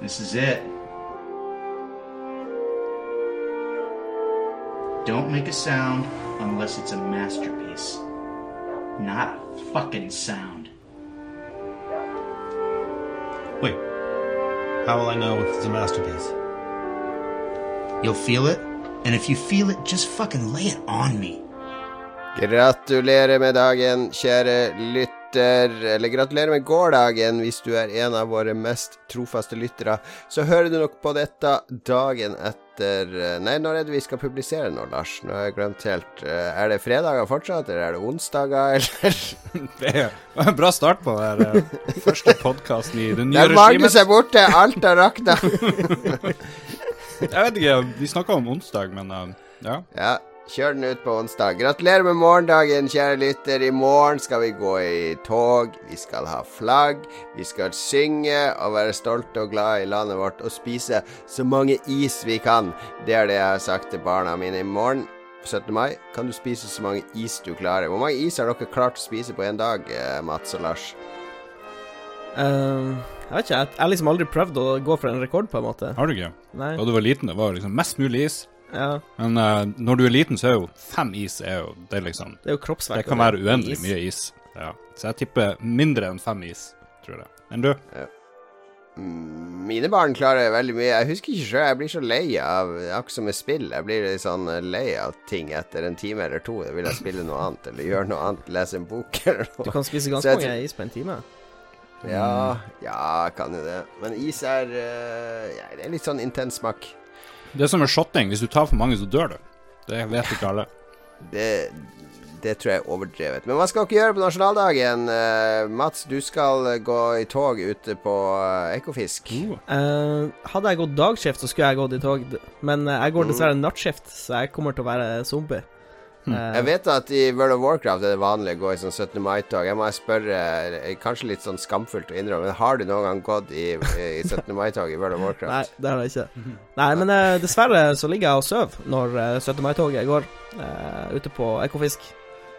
This is it. Don't make a sound unless it's a masterpiece. Not a fucking sound. Wait. How will I know if it's a masterpiece? You'll feel it, and if you feel it, just fucking lay it on me. Gratulerer med dagen, kjære lytter. Eller gratulerer med gårsdagen, hvis du er en av våre mest trofaste lyttere. Så hører du nok på dette dagen etter Nei, når er det vi skal publisere nå, Lars? Nå har jeg glemt helt. Er det fredager fortsatt, eller er det onsdager, eller? Det var en bra start på den her, eh, første podkasten i det nye Der Magnus regimet. er borte, alt har rakna. Jeg vet ikke, vi snakka om onsdag, men eh, ja. Ja, kjør den ut på onsdag. Gratulerer med morgendagen, kjære lytter. I morgen skal vi gå i tog, vi skal ha flagg, vi skal synge og være stolte og glade i landet vårt og spise så mange is vi kan. Det er det jeg har sagt til barna mine. I morgen, 17. mai, kan du spise så mange is du klarer. Hvor mange is har dere klart å spise på en dag, eh, Mats og Lars? Eh, jeg vet ikke, jeg har liksom aldri prøvd å gå for en rekord, på en måte. Har du ikke? Nei. Da du var liten, det var liksom mest mulig is. Ja, Men uh, når du er liten, så er jo fem is er jo Det er liksom det er jo kroppsverk. Det kan være uendelig mye is. Ja. Så jeg tipper mindre enn fem is, tror jeg. Enn du? Ja. Mine barn klarer veldig mye. Jeg husker ikke sjøl. Jeg blir så lei av Akkurat som med spill. Jeg blir litt sånn eh, lei av ting etter en time eller to. Da vil jeg spille noe annet, eller gjøre noe annet. Lese en bok eller noe. Du kan spise ganske mange is på en time. Ja, ja, kan jo det. Men is er uh, ja, Det er litt sånn intens smak. Det er som med shotting. Hvis du tar for mange, så dør du. Det vet ikke alle. Det, det tror jeg er overdrevet. Men hva skal dere gjøre på nasjonaldagen? Uh, Mats, du skal gå i tog ute på uh, Ekofisk. Uh. hadde jeg gått dagskift, så skulle jeg gått i tog, men jeg Mm. går dessverre nattskift, så jeg kommer til å være zombie. Eh, Jeg vet at i World of Warcraft er det vanlig å gå i sånn 17. mai-tog. Jeg må spørre, eh, kanskje litt sånn skamfullt å innrømme, men har du noen gang gått i, i 17. mai-tog i World of Warcraft? Nei, det har jeg ikke. Nei, men uh, dessverre så ligger jeg og sover når uh, 17. mai-toget går uh, ute på Ekofisk.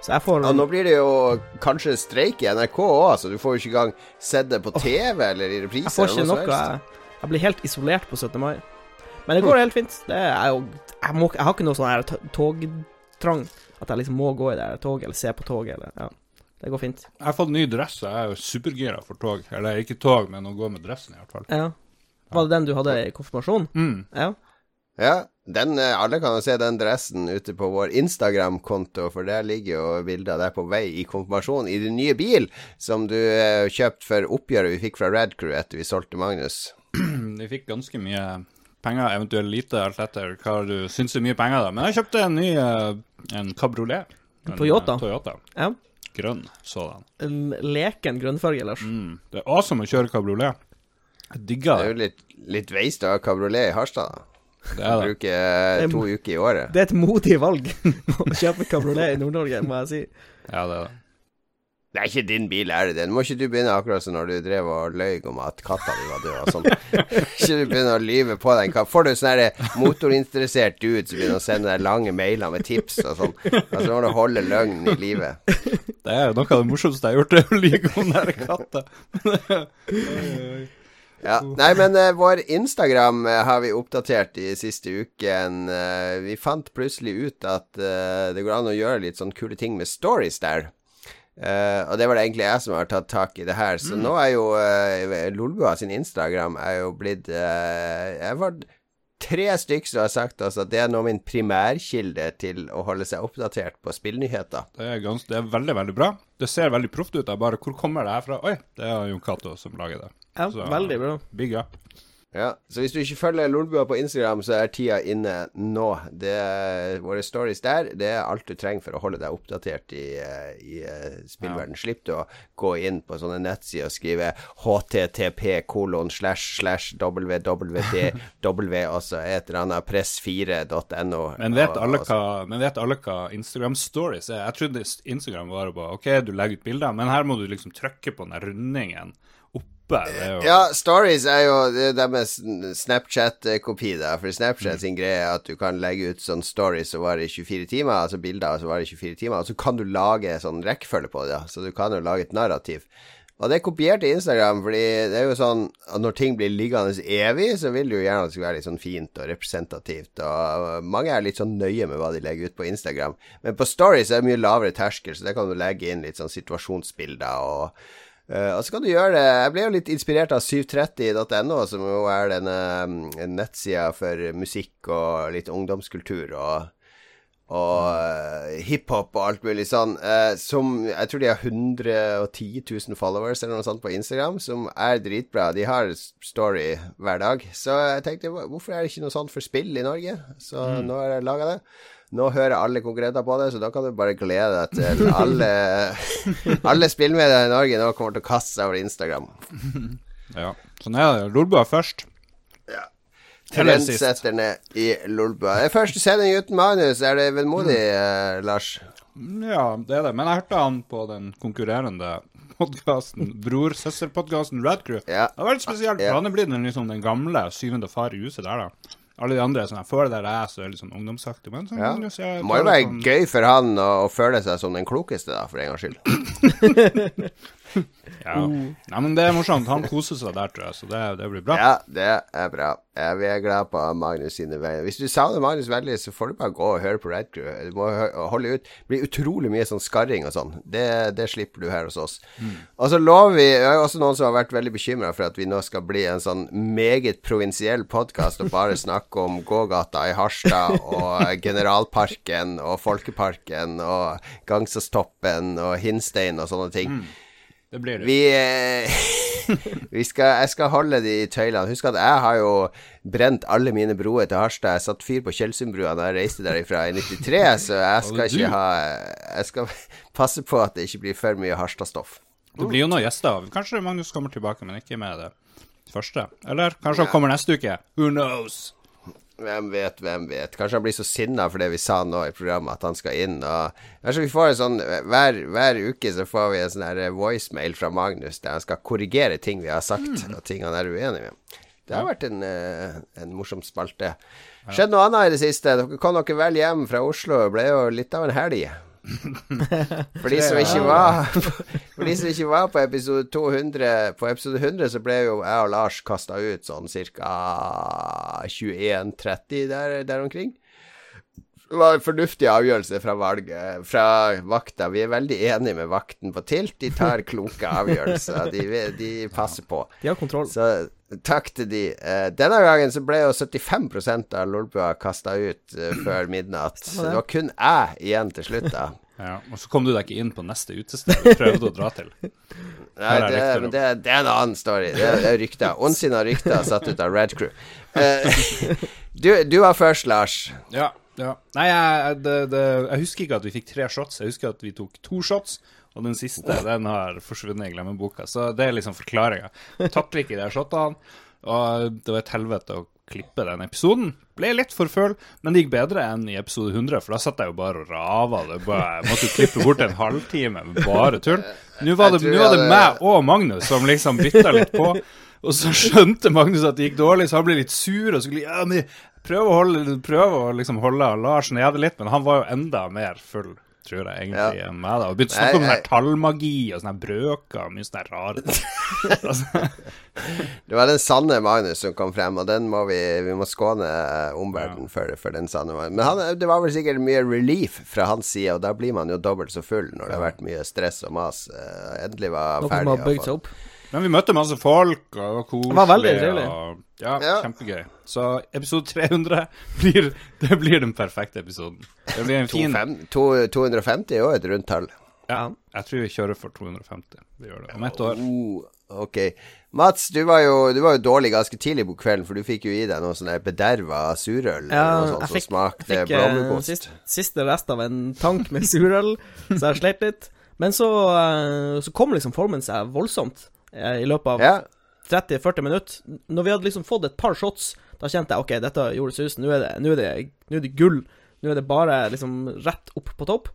Så jeg får Ja, nå blir det jo kanskje streik i NRK òg, så du får jo ikke engang sett det på TV eller i reprise. Jeg får ikke noe. Jeg, jeg blir helt isolert på 17. mai. Men det går helt fint. Det er jo Jeg, må, jeg har ikke noe sånn her t- togtrang. At jeg liksom må gå i det toget, eller se på toget, eller Ja. Det går fint. Jeg har fått ny dress, og jeg er jo supergira for tog. Eller ikke tog, men å gå med dressen, i hvert fall. Ja. Var det den du hadde i konfirmasjon? Mm. Ja. Ja, den, eh, alle kan jo se den dressen ute på vår Instagram-konto, for der ligger jo bilder av deg på vei i konfirmasjon i din nye bil, som du eh, kjøpte for oppgjøret vi fikk fra Red Crew etter vi solgte Magnus. Vi fikk ganske mye penger, eventuelt lite, alt etter hva du syns er mye penger, da. Men jeg kjøpte en ny eh, en kabriolet. En, Toyota. eh, Toyota. ja. Grønn sådan. En leken grønnfarge, Lars. Mm. Det er awesome å kjøre kabriolet. Jeg digger Det Det er jo litt, litt veist å ha kabriolet i Harstad. da. Det er det. Bruke eh, to uker i året. Det er et modig valg å kjøpe kabriolet i Nord-Norge, må jeg si. Ja, det er det. Det er ikke din bil, er det det? Nå må ikke du begynne akkurat som når du drev og løy om at katta di var død og sånn. ikke du begynne å lyve på den katten. Får du sånn herre motorinteressert dude som begynner å sende deg lange mailer med tips og sånn, altså må du holde løgnen i live. Det er jo noe av det morsomste jeg har gjort, det å lyve om den katta. Ja. Nei, men uh, vår Instagram uh, har vi oppdatert i siste uken. Uh, vi fant plutselig ut at eh, det går an å gjøre litt sånn kule ting med stories der. Eh, og det var det egentlig jeg som har tatt tak i det her. Så nå er jo uh, Lolbua sin Instagram er jo blitt uh, Jeg var tre stykk som har sagt altså, at det er nå min primærkilde til å holde seg oppdatert på spillnyheter. Det er, gans, det er veldig, veldig bra. Det ser veldig proft ut. Jeg bare Hvor kommer det her fra? Oi, det er Jon Cato som lager det. Ja, Så- veldig bra. Big up. Ja, så hvis du ikke følger Lolbua på Instagram, så er tida inne nå. Det er våre stories der. Det er alt du trenger for å holde deg oppdatert i, eh, i spillverden. spillverden. Slipp du å gå inn på sånne nettsider og skrive http kolon slash slash www og så et eller annet press4.no. Men men vet alle hva Instagram stories er? Jeg trodde Instagram var bare OK, du legger ut bilder, men her må du liksom trykke på den rundingen oppe. Det er jo Ja, stories er jo er deres Snapchat-kopi, da. For Snapchat sin greie er at du kan legge ut sånn stories som varer i 24 timer, altså bilder som varer i 24 timer, og så kan du lage sånn rekkefølge på det. Så du kan jo lage et narrativ. Og det kopierte Instagram, fordi det er jo sånn at når ting blir liggende evig, så vil du jo gjerne at det skal være litt sånn fint og representativt. Og mange er litt sånn nøye med hva de legger ut på Instagram. Men på Stories er det mye lavere terskel, så der kan du legge inn litt sånn situasjonsbilder og Uh, og så kan du gjøre det Jeg ble jo litt inspirert av 730.no, som jo er denne um, nettsida for musikk og litt ungdomskultur og, og uh, hiphop og alt mulig sånn. Uh, som Jeg tror de har 110 000 followers eller noe sånt på Instagram, som er dritbra. De har story hver dag. Så jeg tenkte hvorfor er det ikke noe sånt for spill i Norge? Så nå har jeg laga det. Nå hører alle konkurrenter på det, så da kan du bare glede deg til alle Alle spillmedier i Norge nå kommer til å kaste seg over Instagram. Ja. Sånn er det. Lolbua først. Ja. Trendsetterne i Lolbua. Er første sending uten manus. Er det vemodig, eh, Lars? Ja, det er det. Men jeg hørte han på den konkurrerende podkasten, bror-søster-podkasten Radcrew. Ja. Det var veldig spesielt, Ja. han er blitt den, liksom, den gamle syvende far i huset der, da. Alle de andre er sånn føler det er så er litt sånn ungdomsaktig, men sånn, Ja. Magnus, jeg Det må jo være sånn- gøy for han å, å føle seg som den klokeste, da, for en gangs skyld. Ja. Nei, men det er morsomt. Han koser seg der, tror jeg, så det, det blir bra. Ja, det er bra. Ja, vi er glad på Magnus sine veier. Hvis du savner Magnus veldig, så får du bare gå og høre på Red Crew. Du må holde ut. Det blir utrolig mye sånn skarring og sånn. Det, det slipper du her hos oss. Og så lover vi Det er også noen som har vært veldig bekymra for at vi nå skal bli en sånn meget provinsiell podkast og bare snakke om gågata i Harstad og Generalparken og Folkeparken og Gangsastoppen og Hinstein og sånne ting. Det blir det. Vi, eh, vi skal, Jeg skal holde de tøylene. Husk at jeg har jo brent alle mine broer til Harstad. Jeg satte fyr på Tjeldsundbrua da jeg reiste derifra i 93, så jeg skal ikke ha Jeg skal passe på at det ikke blir for mye Harstad-stoff. Det blir jo noen gjester. Kanskje Magnus kommer tilbake, men ikke med det første. Eller kanskje han kommer neste uke. Who knows? Hvem vet, hvem vet. Kanskje han blir så sinna for det vi sa nå i programmet, at han skal inn og Kanskje vi får en sånn Hver, hver uke så får vi en sånn voicemail fra Magnus der han skal korrigere ting vi har sagt, og ting han er uenig med. Det har vært en, eh, en morsom spalte. Skjedd noe annet i det siste. Dere kom dere vel hjem fra Oslo. Det ble jo litt av en helg. For de som ikke var For de som ikke var på episode 200 På episode 100 så ble jo jeg og Lars kasta ut sånn ca. 21.30 der, der omkring. Det var en fornuftig avgjørelse fra valget, fra vakta. Vi er veldig enige med vakten på Tilt. De tar kloke avgjørelser. De, de passer på. De har kontroll. Så takk til de. Eh, denne gangen så ble jo 75% av Lolbua kasta ut eh, før midnatt. Så det var kun jeg igjen til slutt, da. Ja, Og så kom du deg ikke inn på neste utested du prøvde å dra til. Nei, er det, det, det er en annen story. Det, er- det er rykter. Ondsinna rykter satt ut av Red Crew. Eh, du, du var først, Lars. Ja, ja. Nei, jeg, det, det, jeg husker ikke at vi fikk tre shots. Jeg husker at vi tok to shots, og den siste den har forsvunnet i glemmeboka. Så det er liksom forklaringa. Takler ikke de shotene, og det var et helvete å klippe den episoden. Ble litt for full, men det gikk bedre enn i episode 100, for da satt jeg jo bare og rava. Det bare, jeg måtte klippe bort en halvtime med bare tull. Nå var det, nå var det meg og Magnus som liksom bytta litt på. Og så skjønte Magnus at det gikk dårlig, så han ble litt sur og skulle ja, men prøve å holde, prøve å liksom holde Lars nede litt, men han var jo enda mer full, tror jeg, egentlig, enn meg. da Og begynte å snakke om sånn tallmagi og sånne brøker og mye sånne rare altså, Det var den sanne Magnus som kom frem, og den må vi, vi må skåne omverdenen omverdenen for, for den sanne Magnus. Men han, det var vel sikkert mye relief fra hans side, og da blir man jo dobbelt så full når det har vært mye stress og mas. Eh, endelig var Noe som ferdig. har bygd seg opp. Men vi møtte masse folk, og det var koselig. Det var veldig trivelig. Ja, Ja. kjempegøy. Så episode 300 blir, det blir den perfekte episoden. Det blir en fin 250 er jo et rundt tall. Ja, jeg tror vi kjører for 250. Vi gjør det om ett år. Oh, ok. Mats, du var, jo, du var jo dårlig ganske tidlig på kvelden, for du fikk jo i deg noe sånn der bederva surøl eller Ja, noe sånt jeg som fikk, smakte fikk eh, blåmuggost. sist, siste rest av en tank med surøl, så jeg slet litt. Men så, eh, så kom liksom formen seg voldsomt i løpet av Ja. 30-40 minutter. Når vi hadde liksom fått et par shots, da kjente jeg ok, dette gjorde susen. Nå er det, nå er det, nå er det gull. Nå er det bare liksom rett opp på topp.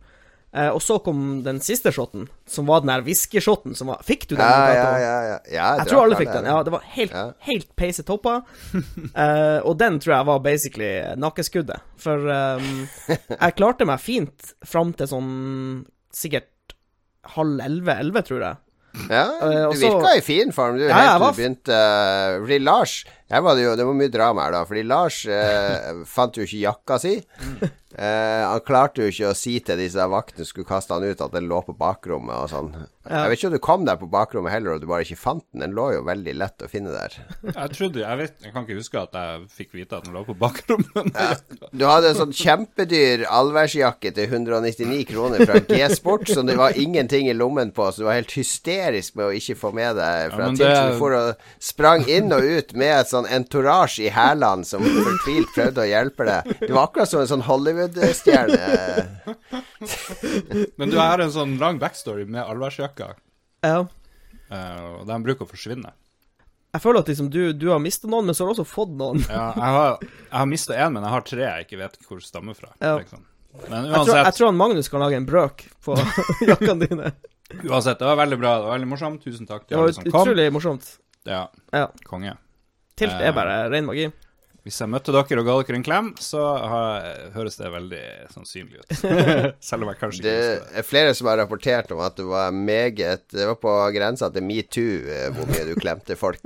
Eh, og så kom den siste shoten, som var den der whiskyshoten som var Fikk du den? Ja, ja, ja, ja. ja Jeg tror alle fikk den. Ja, det var helt, Ja. helt peise toppa. Eh, og den tror jeg var basically nakkeskuddet. For ehm, jeg klarte meg fint fram til sånn sikkert halv elleve, elleve, tror jeg. Ja, Eh, du også, virka i fin form, du, Ja, helt til du begynte uh, Fordi Lars var det, jo, det var mye drama her, da. Fordi Lars uh, fant jo ikke jakka si. Eh, han klarte jo ikke å si til disse vaktene skulle kaste han ut, at den lå på bakrommet og sånn. Ja. Jeg vet ikke om du kom der på bakrommet heller, og du bare ikke fant den. Den lå jo veldig lett å finne der. Jeg trodde, jeg vet, jeg kan ikke huske at jeg fikk vite at den lå på bakrommet. Du hadde en sånn kjempedyr allværsjakke til 199 kroner fra G-Sport, som det var ingenting i lommen på, så du var helt hysterisk med å ikke få med deg fra Ja, til. det- Så du for og sprang inn og ut med et sånn entourage i hælene som fortvilt prøvde å hjelpe deg. Du var akkurat som en sånn Hollywood-stjerne. Men du har en sånn lang backstory med allværsjakka, Ja. Uh, og de bruker å forsvinne. Jeg føler at liksom du, du har mista noen, men så har du også fått noen. Ja, jeg har, jeg har mista én, men jeg har tre jeg ikke vet hvor stammer fra. Ja. Liksom. Men Jeg tror, jeg tror han Magnus kan lage en brøk på jakkene dine. uansett, det var veldig bra. Det var veldig morsomt. Tusen takk til var alle som kom. utrolig morsomt. Ja, Ja. konge. Tilt er bare ren magi. Hvis jeg møtte dere og ga dere en klem, så har, høres det veldig sannsynlig ut. Selv om jeg kanskje Det ikke visste det. er flere som har rapportert om at du var meget Det var på grensa til metoo, eh, hvor mye du klemte folk.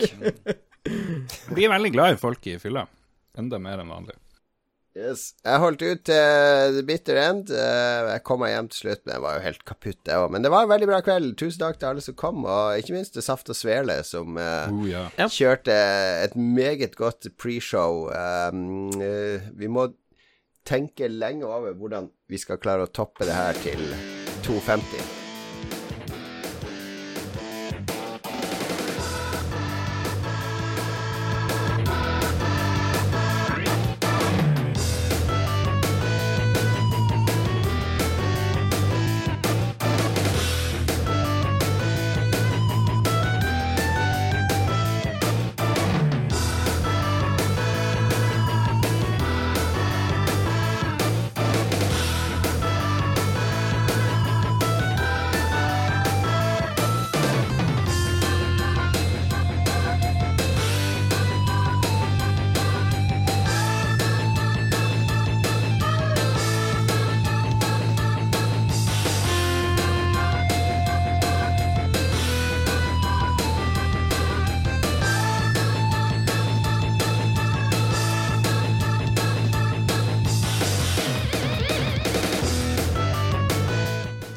Blir veldig glad i folk i fylla. Enda mer enn vanlig. Yes. Jeg holdt ut til the bitter end. Eh, Jeg kom meg hjem til slutt, men jeg var jo helt kaputt, jeg òg. Men det var en veldig bra kveld. Tusen takk til alle som kom, og ikke minst til Saft og Svele, som uh, Oh, ja. Ja. kjørte et meget godt preshow. Um, uh, vi må tenke lenge over hvordan vi skal klare å toppe det her til 250.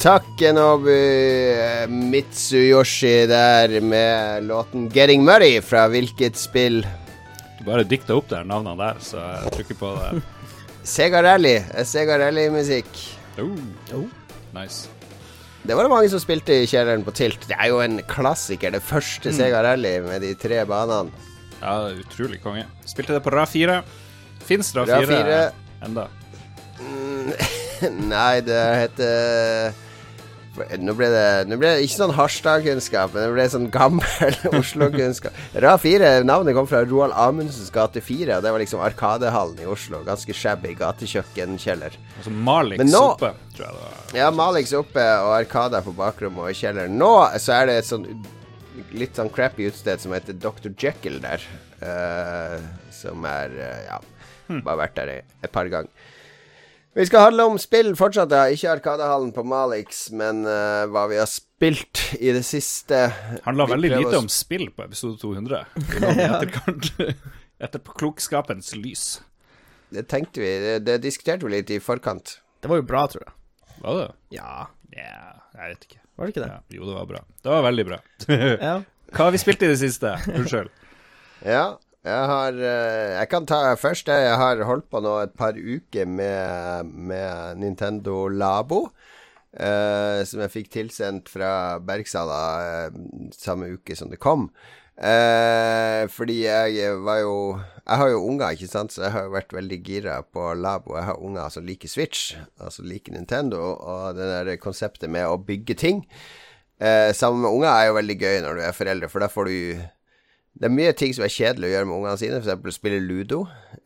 Takk, Enobu Mitsuyoshi der med låten 'Getting Muddy' fra hvilket spill? Du bare dikta opp der navnene der, så jeg trykker på det. Sega Rally. Eh, Sega Rally-musikk. Oh. Nice. Det var det mange som spilte i kjelleren på Tilt. Det er jo en klassiker, det første Sega Rally med de tre banene. Ja, det er utrolig konge. Spilte det på RA 4. Fins RA RA 4 4. enda? Nei, det heter nå ble, det, nå ble det ikke sånn Harstad-kunnskap, men det ble sånn gammel Oslo-kunnskap. Ra 4, navnet kom fra Roald Amundsens gate 4, og det var liksom Arkadehallen i Oslo. Ganske shabby gatekjøkkenkjeller. Altså Malix nå- oppe, tror jeg det var. Ja, Malix oppe og Arkada på bakrommet og i kjelleren. Nå så er det et sånn litt sånn crappy utested som heter Dr. Jekyll der. uh, som er uh, Ja, bare vært der et par ganger. Vi skal handle om spill fortsatt, ja. Ikke Arkadehallen på Malix, men uh, hva vi har spilt i det siste. Handla veldig lite om spill på episode 200. I etterkant. Etter klokskapens lys. Det tenkte vi, det, det diskuterte vi litt i forkant. Det var jo bra, tror jeg. Var det? Ja, Yeah, jeg vet ikke. var det ikke det? Ja, jo, det var bra. Det var veldig bra. Ja. Hva har vi spilt i det siste? Unnskyld. Ja, jeg har eh, Jeg kan ta først det. Jeg har holdt på nå et par uker med, med Nintendo Labo. eh, som jeg fikk tilsendt fra Bergsala eh, samme uke som det kom. Eh, fordi jeg var jo Jeg har jo unger, ikke sant, så jeg har jo vært veldig gira på Labo. Jeg har unger som liker Switch, altså liker Nintendo, og det der konseptet med å bygge ting. Eh, sammen med unger er jo veldig gøy når du er foreldre, for da får du det er mye ting som er kjedelig å gjøre med ungene sine, f.eks. spille ludo,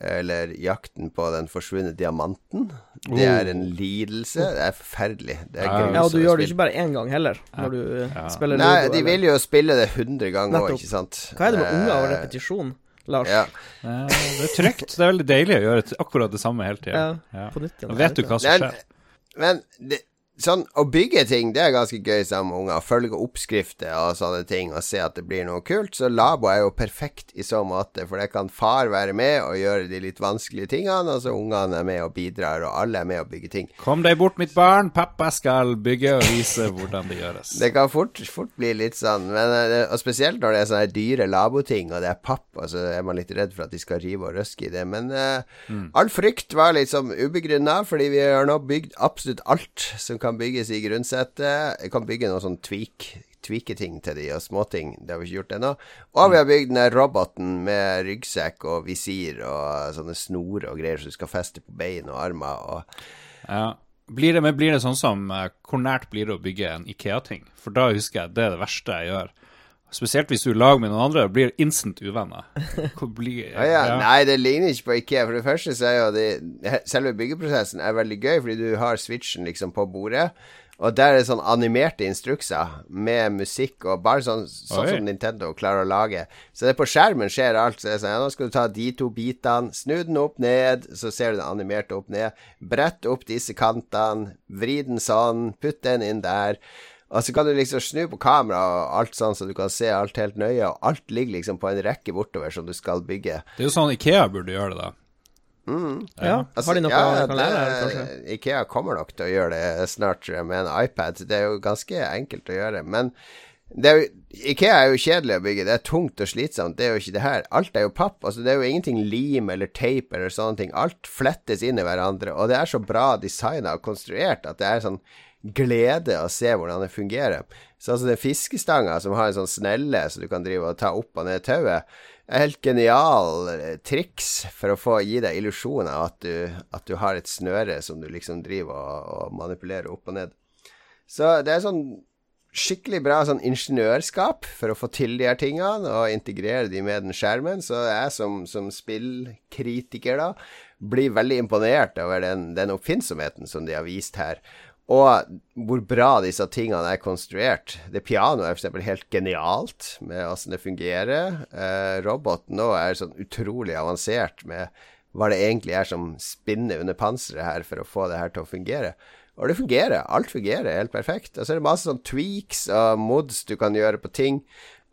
eller jakten på den forsvunne diamanten. Det er en lidelse. Det er forferdelig. Det er Ja. og du gjør det ikke bare én gang heller, når du ja. spiller Nei, Ludo. de eller- vil jo spille det hundre ganger òg, ikke sant. Hva er det med unger og Eh, repetisjon, Lars? Ja. Eh, Det er trygt. Det er veldig deilig å gjøre akkurat det samme hele tida. Ja, ja. Vet du hva som Men, skjer. men det, sånn å bygge ting, det er ganske gøy sammen med unger. Følge oppskrifter og sånne ting og se at det blir noe kult. Så labo er jo perfekt i så måte, for det kan far være med og gjøre de litt vanskelige tingene, og så ungene er med og bidrar, og alle er med og bygger ting. Kom deg bort, mitt barn. Pappa skal bygge og vise hvordan det gjøres. Det kan fort, fort bli litt sånn, men, eh, og spesielt når det er sånne dyre laboting, og det er papp, og så er man litt redd for at de skal rive og røske i det. Men mm. all frykt var liksom ubegrunna, fordi vi har nå bygd absolutt alt som kan bygges i grunnsettet. Jeg kan bygge noe sånn tweak tweake-ting til de, og småting. Det har vi ikke gjort ennå. Og vi har bygd den roboten med ryggsekk og visir og sånne snorer og greier som du skal feste på bein og armer. og Ja. Blir det, men blir det sånn som eh, Hvor nært blir det å bygge en Ikea-ting? For da husker jeg det er det verste jeg gjør. Spesielt hvis du er i lag med noen andre, blir instant uvenner. Blir, Ja, ja. Nei, det ligner ikke på Ikea. For det første så er jo det Selve byggeprosessen er veldig gøy, fordi du har switchen liksom på bordet. Og der er det sånn animerte instrukser med musikk og bare sånn, sånn som Nintendo klarer å lage. Så det er på skjermen skjer alt. Så det er sånn, ja, nå skal du ta de to bitene, snu den opp ned, så ser du den animerte opp ned. Brett opp disse kantene, vri den sånn, putt den inn der. Og så kan du liksom snu på kamera og alt sånn, så du kan se alt helt nøye. Og alt ligger liksom på en rekke bortover som du skal bygge. Det er jo sånn Ikea burde gjøre det, da. Ja. Altså, Har de noe ja, de kan lære, det- kanskje? Ikea kommer nok til å gjøre det snart med en iPad. Det er jo ganske enkelt å gjøre. Men det er jo, Ikea er jo kjedelig å bygge. Det er tungt og slitsomt. Det er jo ikke det her. Alt er jo papp. Altså, det er jo ingenting lim eller tape eller sånne ting. Alt flettes inn i hverandre. Og det er så bra designa og konstruert at det er sånn glede å se hvordan det fungerer. Så altså den fiskestanga som har en sånn snelle så du kan drive og ta opp og ned tauet, er helt genial eh, triks for å få gi deg illusjonen av at du, at du har et snøre som du liksom driver og, og manipulerer opp og ned. Så det er sånn skikkelig bra sånn ingeniørskap for å få til de her tingene og integrere de med den skjermen. Så jeg som, som spillkritiker da blir veldig imponert over den, den oppfinnsomheten som de har vist her. Og hvor bra disse tingene er konstruert. Det pianoet er f.eks. helt genialt med åssen det fungerer. Eh, roboten nå er sånn utrolig avansert med hva det egentlig er som spinner under panseret her for å få det her til å fungere. Og det fungerer. Alt fungerer helt perfekt. Og så er det masse sånn tweaks og mods du kan gjøre på ting.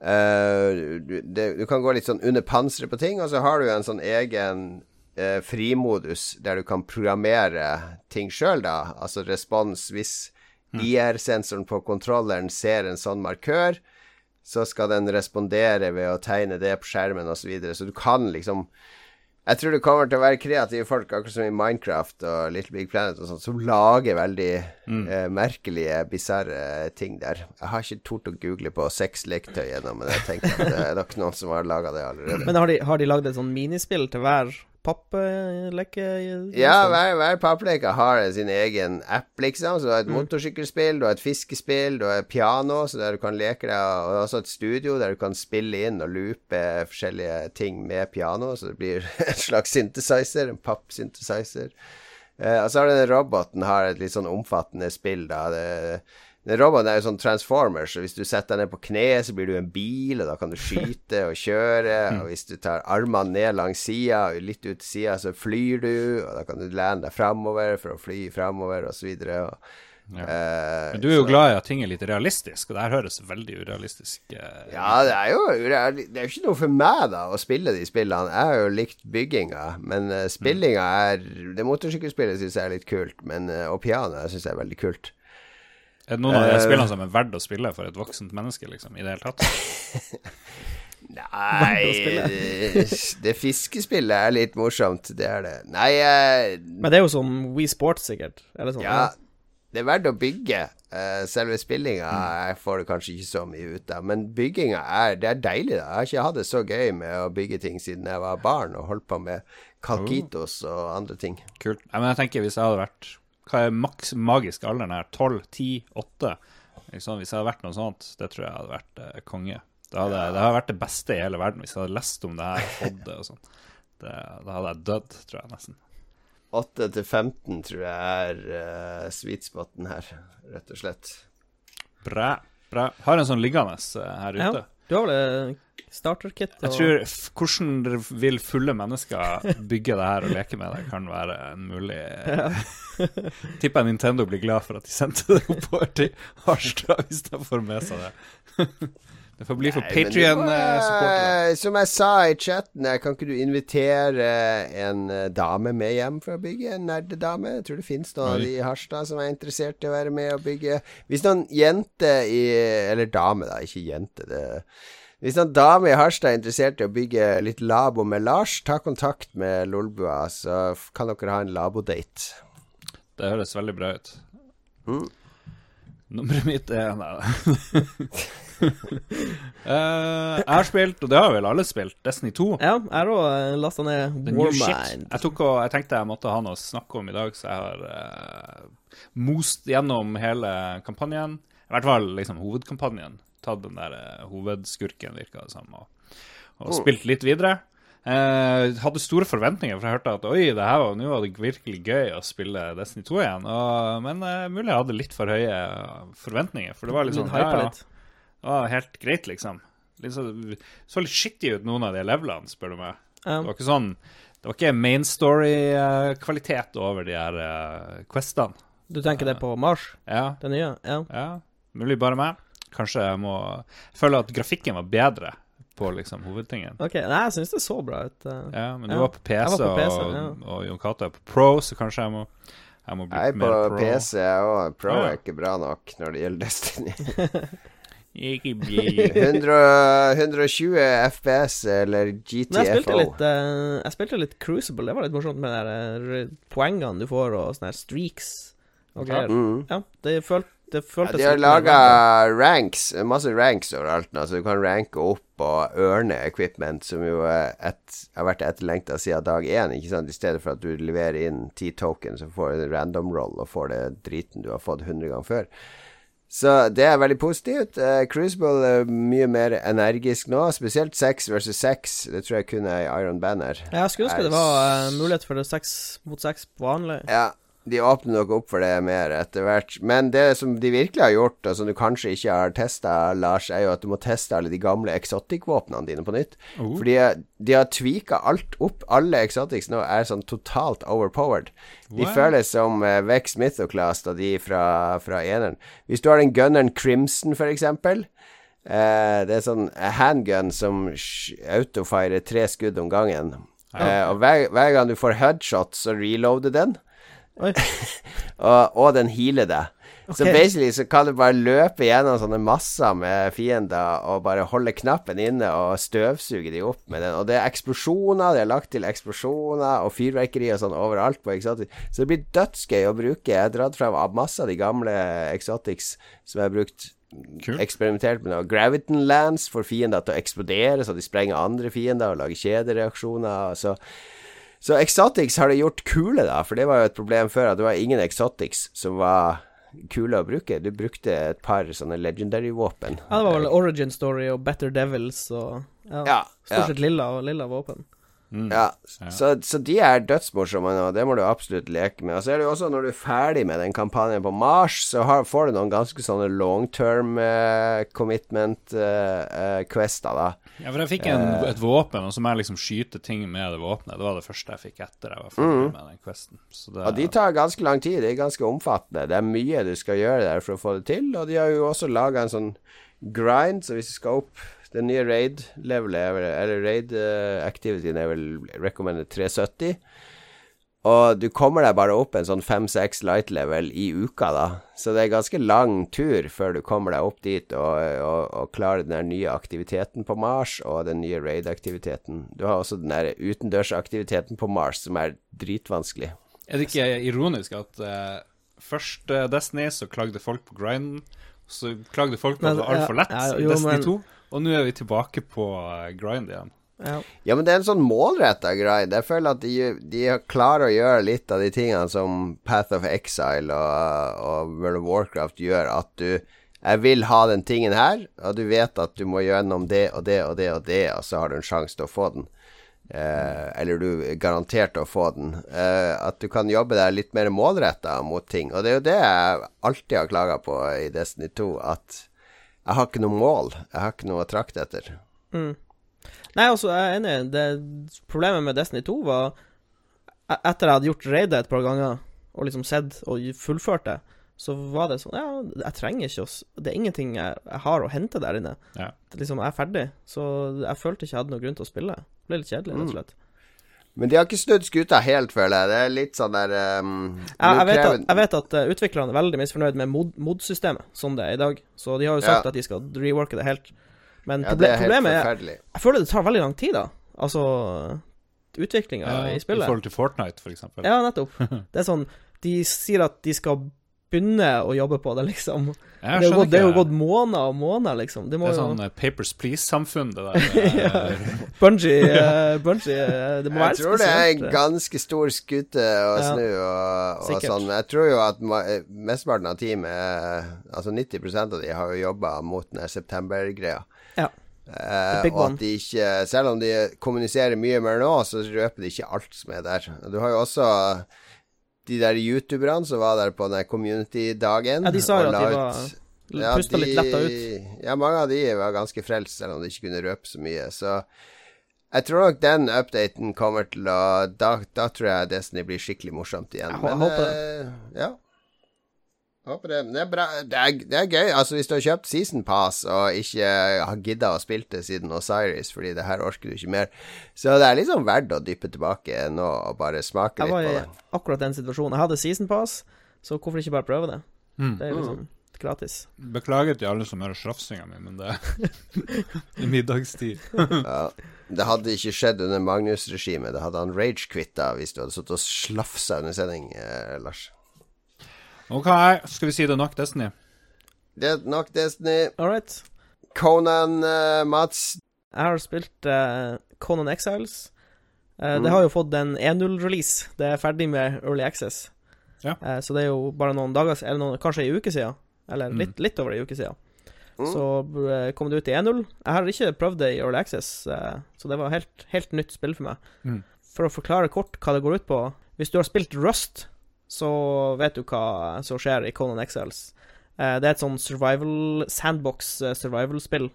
Eh, du, det, du kan gå litt sånn under panseret på ting, og så har du en sånn egen eh, frimodus der du kan programmere ting sjøl, da. Altså respons. Hvis IR-sensoren på kontrolleren ser en sånn markør, så skal den respondere ved å tegne det på skjermen osv. Så, videre. så du kan liksom Jeg tror det kommer til å være kreative folk, akkurat som i Minecraft og Little Big Planet og sånt, som lager veldig eh, merkelige, bisarre ting der. Jeg har ikke tort å google på sexleketøy ennå, men jeg tenker at det er nok noen som har laga det allerede. Men har de, har de lagd et sånn minispill til hver pappeleke? Ja, hver, hver pappleke har sin egen app, liksom. Så du har et motorsykkelspill, du har et fiskespill, du har et piano, så der du kan leke deg, og også et studio der du kan spille inn og loope forskjellige ting med piano, så det blir en slags synthesizer, en papp-synthesizer. Eh, og så har denne roboten har et litt sånn omfattende spill, da. Det, den roboten er jo sånn Transformers, så hvis du setter deg ned på kneet, så blir du en bil, og da kan du skyte og kjøre. Og hvis du tar armene ned langs sida, og litt ut til sida, så flyr du, og da kan du lene deg framover for å fly framover, og så videre. Og, eh, Men du er jo glad i at ting er litt realistisk, og det her høres veldig urealistisk eh, Ja, det er jo ureal- Det er jo ikke noe for meg, da, å spille de spillene. Jeg har jo likt bygginga, men uh, spillinga er Det motorsykkelspillet syns jeg er litt kult, men, uh, og pianoet syns jeg er veldig kult. Er det noen av de Eh. spillene som er verdt å spille for et voksent menneske, liksom, i det hele tatt? Nei det, fiskespillet er litt morsomt, det er det. Nei, uh, Men det er jo som We Sports, sikkert? Eller sånn? ja Det er verdt å bygge. Uh, selve spillinga mm. får det kanskje ikke så mye ut av, men bygginga er Det er deilig, da. Jeg har ikke hatt det så gøy med å bygge ting siden jeg var barn og holdt på med kalkitos og andre ting. Kult. Ja, men jeg tenker hvis jeg hadde vært Hva er maks magisk alderen her? 12, 10, 8? Liksom, hvis jeg hadde vært noe sånt, det tror jeg hadde vært eh, konge. Det hadde, det hadde vært det beste i hele verden hvis jeg hadde lest om det her og fått det og sånn. Da hadde jeg dødd, tror jeg nesten. 8 til 15 tror jeg er uh, sweet spoten her, rett og slett. Bra. bra. Har en sånn liggende uh, her ute. Du Du har vel starterkit? starter-kit? Jeg tror hvordan vil fulle mennesker bygge det her og leke med det, kan være en mulig Tipper jeg Nintendo blir glad for at de sendte det oppover til Harstad, hvis de får med seg det. Det får bli for Patrion-supportere. eh, Som jeg sa i chatten, eh, kan ikke du invitere en eh, dame med hjem for å bygge? En nerdedame? Jeg tror det finnes noen av de i Harstad som er interessert i å være med og bygge. Hvis noen jente i Eller dame, da, ikke jente. det hvis noen dame i Harstad er interessert i å bygge litt labo med Lars, ta kontakt med Lolbua, så kan dere ha en labodate. Det høres veldig bra ut. Mm. Nummeret mitt er Nei. Eh, jeg har spilt, og det har vel alle spilt, Destiny 2. Ja, jeg òg lasta ned. Warmind. Jeg, og, jeg tenkte jeg måtte ha noe å snakke om i dag, så jeg har uh, most gjennom hele kampanjen. I hvert fall liksom hovedkampanjen. Tatt den der uh, hovedskurken, virka det som, og, og spilt litt videre. Eh, hadde store forventninger, for jeg hørte at oi, det her var, nå var det virkelig gøy å spille Destiny 2 igjen. Og, men eh, mulig jeg hadde litt for høye forventninger, for det var litt sånn ja, ja. Det var helt greit, liksom. Litt så, så litt shitty ut, noen av de levelene, spør du meg. Um. Det var ikke sånn Det var ikke main story-kvalitet over de her uh, questene. Du tenker det på Mars, Ja, det nye? Ja. ja. Mulig bare meg. Kanskje jeg må føle at grafikken var bedre på liksom hovedtingen. Ok, Nei, jeg syns det så bra ut. eh. Ja, men du Ja. var på PC, var på PC, og, ja. og Jon Cato er på Pro, så kanskje jeg må Jeg må bli Jeg er på mer pro. PC, og Pro Ja. er ikke bra nok når det gjelder Destiny. Ikke bli 100, 120 FPS eller Men jeg spilte litt uh, Jeg spilte litt Crucible. Det var litt morsomt med de eh, poengene du får, og sånne her streaks. Og greier. Mm. Ja, det, følt, det Ja, de har laga ranks, masse ranks overalt nå, så du kan ranke opp og ørne equipment, som jo er et, har vært etterlengta siden dag én. Ikke sant? I stedet for at du leverer inn ti tokens, så får du en random roll og får det driten du har fått 100 ganger før. Så det er veldig positivt. Uh, Crucible er mye mer energisk nå, spesielt 6 versus 6. Det tror jeg kun er i Iron Banner. Jeg skulle ønske det var uh, mulighet for det seks mot 6 på vanlig. Ja, de åpner nok opp for det mer etter hvert. Men det som de virkelig har gjort, og som du kanskje ikke har testa, Lars, er jo at du må teste alle de gamle exotic-våpnene dine på nytt. Oh. For de, de har tweaka alt opp. Alle exotics nå er sånn totalt overpowered. De Wow. føles som uh, Vex Mythoclast og de fra, fra eneren. Hvis du har den gunneren Crimson, for eksempel. Uh, det er sånn handgun som autofirer tre skudd om gangen. Uh, og hver, hver gang du får headshot, så reloader den. Og, og den healer deg. Så basically så kan du bare løpe gjennom sånne masser med fiender og bare holde knappen inne og støvsuge de opp med den. Og det er eksplosjoner, de har lagt til eksplosjoner og fyrverkeri og sånn overalt på Exotic. Så det blir dødsgøy å bruke. Jeg har dratt frem masse av de gamle Exotics som jeg har brukt Cool. eksperimentert med noe Graviton Lance for fiender til å eksplodere, så de sprenger andre fiender og lager kjedereaksjoner. Så, så Exotics har det gjort kule, da, for det var jo et problem før, at det var ingen Exotics som var kule å bruke. Du brukte et par sånne legendary-våpen. Ja, det var vel Origin Story og Better Devils og ja, Ja, Stort ja. sett lilla og lilla våpen. Mm. Ja, Ja. Så, så de er dødsmorsomme nå, det må du absolutt leke med. Og så er det jo også, når du er ferdig med den kampanjen på Mars, så har, får du noen ganske sånne long term uh, commitment uh, uh, quester, da. Ja, for jeg fikk en, et våpen, og så må jeg liksom skyte ting med det våpenet. Det var det første jeg fikk etter jeg var ferdig med den questen. Så det, Og de tar ganske lang tid, det er ganske omfattende. Det er mye du skal gjøre der for å få det til, og de har jo også laga en sånn grind, så hvis du skal opp den nye raid-levelet, er vel- eller raid-activityen er vel recommended 370. Og du kommer deg bare opp en sånn 5-6 light level i uka, da. Så det er ganske lang tur før du kommer deg opp dit og, og, og klarer den der nye aktiviteten på Mars og den nye raid-aktiviteten. Du har også den der utendørsaktiviteten på Mars som er dritvanskelig. Er det ikke ironisk at uh, først eh, Destiny så klagde folk på grinden, så klagde folk på at det var altfor lett ja, i jo, Destiny men- 2, og nå er vi tilbake på eh, grind igjen. Ja. Ja, men det er en sånn målretta grind. Jeg føler at de, de klarer å gjøre litt av de tingene som Path of Exile og, og World of Warcraft gjør, at du Jeg vil ha den tingen her, og du vet at du må gjennom det og det og det og det, og så har du en sjanse til å få den. Eh, eller du er garantert å få den. Eh, at du kan jobbe deg litt mer målretta mot ting. Og det er jo det jeg alltid har klaga på i Destiny 2, at Jeg har ikke noe mål. Jeg har ikke noe å trakte etter. Mm. Nei, altså, jeg er enig. Det, problemet med Destiny 2 var e- Etter jeg hadde gjort raidet et par ganger, og liksom sett og fullført det, så var det sånn Ja, jeg trenger ikke å Det er ingenting jeg, jeg har å hente der inne. Ja. Liksom, jeg er ferdig. Så jeg følte ikke jeg hadde noen grunn til å spille. Det ble litt kjedelig, rett og slett. Men de har ikke snudd skuta helt, føler jeg. Det er litt sånn der um, Jeg, jeg, vet at, jeg vet at eh, utviklerne er veldig misfornøyd med mod- mod-systemet, sånn det er i dag. Så de har jo sagt Ja. at de skal reworke det helt. Men Ja, det er helt problemet er. Jeg føler det tar veldig lang tid, da. Altså Utviklinga Ja, i I forhold til Fortnite, for eksempel. Ja, nettopp. Det er sånn De sier at de skal begynne å jobbe på det, liksom. Det er, gått, det er jo gått måneder og måneder, liksom. Det Det er jo sånn eh, Papers Please-samfunn, det der. eh, Bungie, eh, Bungie eh, Det må være spesielt. Jeg tror det er en ganske stor skute å Ja. snu og, og sånn. Jeg tror jo at eh, mesteparten av teamet, eh, altså 90% av de, har jo jobba mot den september-greia. Ja. Uh, og at de ikke Selv om de kommuniserer mye mer nå, så røper de ikke alt som er der. Du har jo også de der youtuberne som var der på den community-dagen. Ja, de sa jo at de var ja, Pusta litt letta ut. Ja, mange av de var ganske frelst, selv om de ikke kunne røpe så mye. Så jeg tror nok den updaten kommer til å Da, da tror jeg Destiny blir skikkelig morsomt igjen. Jeg hå- håper eh, ja. Håper det. Men det er bra. Det er, det er gøy. Altså, hvis du har kjøpt Season Pass og ikke har gidda å spille det siden Osiris, fordi det her orker du ikke mer, så det er liksom verdt å dyppe tilbake nå og bare smake litt på det. Jeg var i akkurat den situasjonen. Jeg hadde season pass, så hvorfor ikke bare prøve det? Mm. Det er liksom gratis. Beklager til alle som hører slafsinga mi, men det er middagstid. Ja. Det hadde ikke skjedd under Magnus-regimet. Det hadde han rage quitta hvis du hadde sittet og slafsa under sending, eh, Lars. OK, skal vi si det er nok Destiny? Det er nok Destiny. All right. Conan, uh, Mats. Jeg har spilt uh, Conan Exiles. Uh, Mm. Det har jo fått en 1.0-release. Det er ferdig med Early Access. Ja. Eh, så det er jo bare noen dager Eller noen, kanskje ei uke siden. Eller Mm. litt, litt over ei uke siden. Mm. Så kom det ut i 1.0. Jeg har ikke prøvd det i Early Access, så det var helt, helt nytt spill for meg. Mm. For å forklare kort hva det går ut på Hvis du har spilt Rust, så vet du hva som skjer i Conan Exiles. Eh, det er et sånn survival sandbox eh, survival-spill.